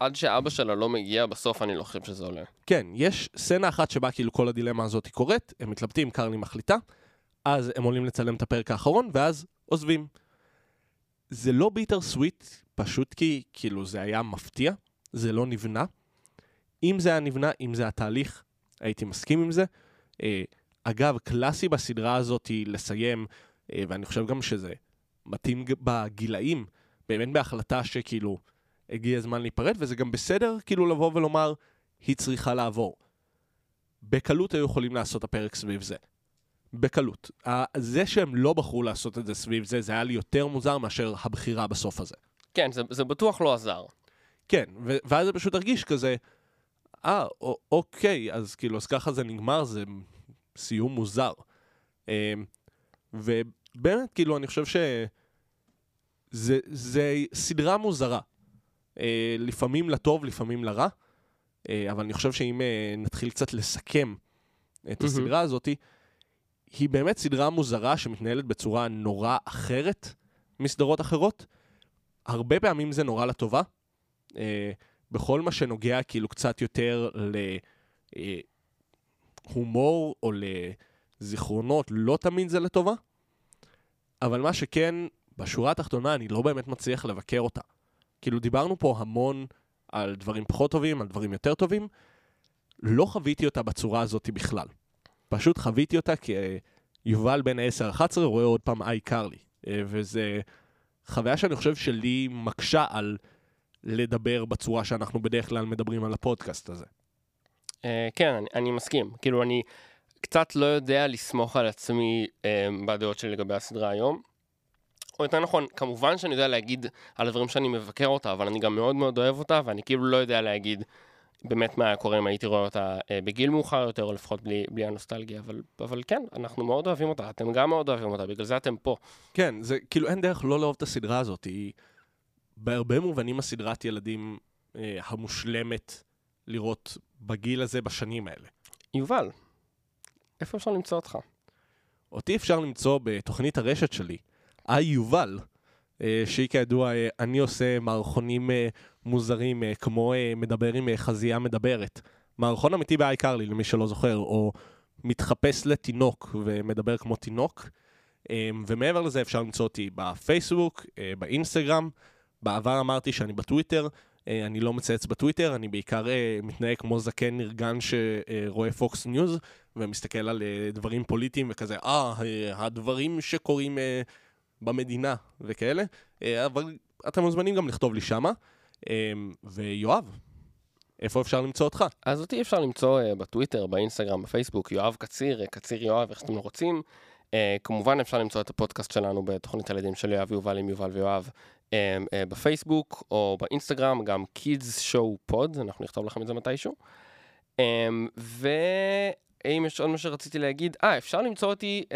עד שאבא שלה לא מגיע, בסוף אני לא חושב שזה עולה. כן, יש סצנה אחת שבה כאילו כל הדילמה הזאת קורית, הם מתלבטים, קרלי מחליטה, אז הם עולים לצלם את הפרק האחרון, ואז עוזבים. זה לא ביטר סוויט, פשוט כי כאילו זה היה מפתיע, זה לא נבנה. אם זה היה נבנה, אם זה התהליך, הייתי מסכים עם זה. אה, אגב, קלאסי בסדרה הזאת היא לסיים, אה, ואני חושב גם שזה מתאים בגילאים, באמת בהחלטה שכאילו הגיע הזמן להיפרד, וזה גם בסדר כאילו לבוא ולומר, היא צריכה לעבור. בקלות היו יכולים לעשות הפרק סביב זה. בקלות. זה שהם לא בחרו לעשות את זה סביב זה, זה היה לי יותר מוזר מאשר הבחירה בסוף הזה. כן, זה, זה בטוח לא עזר. כן, ו- ואז זה פשוט הרגיש כזה, אה, א- אוקיי, אז כאילו, אז ככה זה נגמר, זה סיום מוזר. אה, ובאמת, כאילו, אני חושב ש... זה, זה סדרה מוזרה. אה, לפעמים לטוב, לפעמים לרע, אה, אבל אני חושב שאם אה, נתחיל קצת לסכם את מהמם. הסדרה הזאת, היא באמת סדרה מוזרה שמתנהלת בצורה נורא אחרת מסדרות אחרות. הרבה פעמים זה נורא לטובה. אה, בכל מה שנוגע כאילו קצת יותר להומור או לזיכרונות, לא תמיד זה לטובה. אבל מה שכן, בשורה התחתונה אני לא באמת מצליח לבקר אותה. כאילו דיברנו פה המון על דברים פחות טובים, על דברים יותר טובים. לא חוויתי אותה בצורה הזאת בכלל. פשוט חוויתי אותה כיובל בן 10-11 רואה עוד פעם איי קרלי. אה, וזה חוויה שאני חושב שלי מקשה על לדבר בצורה שאנחנו בדרך כלל מדברים על הפודקאסט הזה. אה, כן, אני, אני מסכים. כאילו, אני קצת לא יודע לסמוך על עצמי אה, בדעות שלי לגבי הסדרה היום. או יותר נכון, כמובן שאני יודע להגיד על הדברים שאני מבקר אותה, אבל אני גם מאוד מאוד אוהב אותה, ואני כאילו לא יודע להגיד באמת מה היה קורה אם הייתי רואה אותה אה, בגיל מאוחר יותר, או לפחות בלי, בלי הנוסטלגיה. אבל, אבל כן, אנחנו מאוד אוהבים אותה, אתם גם מאוד אוהבים אותה, בגלל זה אתם פה. כן, זה כאילו אין דרך לא לאהוב את הסדרה הזאת. היא בהרבה מובנים הסדרת ילדים אה, המושלמת לראות בגיל הזה בשנים האלה. יובל, איפה אפשר למצוא אותך? אותי אפשר למצוא בתוכנית הרשת שלי, היי יובל, אה, שהיא כידוע, אה, אני עושה מערכונים אה, מוזרים כמו מדבר עם חזייה מדברת. מערכון אמיתי באיי קרלי, למי שלא זוכר, או מתחפש לתינוק ומדבר כמו תינוק. ומעבר לזה אפשר למצוא אותי בפייסבוק, באינסטגרם. בעבר אמרתי שאני בטוויטר, אני לא מצייץ בטוויטר, אני בעיקר מתנהג כמו זקן נרגן שרואה פוקס ניוז ומסתכל על דברים פוליטיים וכזה, אה, הדברים שקורים במדינה וכאלה, אה, אבל אתם מוזמנים גם לכתוב לי שמה. אה, ויואב, איפה אפשר למצוא אותך? אז אותי אפשר למצוא uh, בטוויטר, באינסטגרם, בפייסבוק, יואב קציר, uh, קציר יואב, איך שאתם רוצים. Uh, כמובן אפשר למצוא את הפודקאסט שלנו בתוכנית הילדים של יואב יובל עם יובל ויואב בפייסבוק או באינסטגרם, גם Kids Show Pod, אנחנו נכתוב לכם את זה מתישהו. Um, ואם יש עוד מה שרציתי להגיד, אה, אפשר למצוא אותי, uh,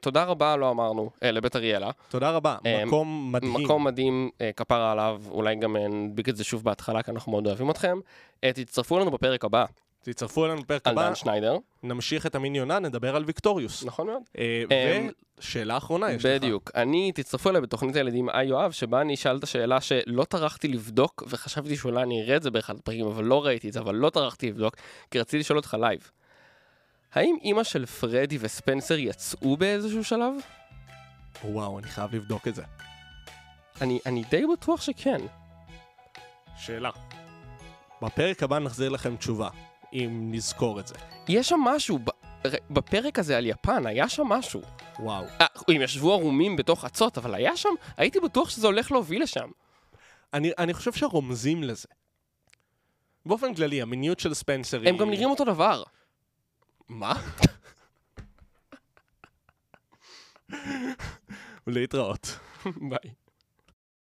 תודה רבה, לא אמרנו, uh, לבית אריאלה. תודה רבה, אה, מקום מדהים. מקום מדהים, אה, כפרה עליו, אולי גם נדביק את זה שוב בהתחלה, כי אנחנו מאוד אוהבים אתכם. אה, תצטרפו אלינו בפרק הבא, תצטרפו אלינו בפרק הבא, דן שניידר, נמשיך את המין יונה, נדבר על ויקטוריוס. נכון מאוד. אמ, ושאלה אחרונה יש לך. בדיוק. אני, תצטרפו אליי בתוכנית הילדים היי יואב, שבה אני אשאל את השאלה שלא טרחתי לבדוק, וחשבתי שאולי אני אראה את זה באחד הפרקים, אבל לא ראיתי את זה, אבל לא טרחתי לבדוק, כי רציתי לשאול אותך לייב. האם אימא של פרדי וספנסר יצאו באיזשהו שלב? וואו, אני חייב לבדוק את זה. אני, אני די בטוח שכן. שאלה. בפרק הבא נחזיר לכם תשובה, אם נזכור את זה. יש שם משהו, בפרק הזה על יפן, היה שם משהו. וואו. אה, הם ישבו ערומים בתוך אצות, אבל היה שם, הייתי בטוח שזה הולך להוביל לשם. אני, אני חושב שרומזים לזה. באופן כללי, המיניות של ספנסר היא... הם גם נראים אותו דבר. מה? להתראות. ביי.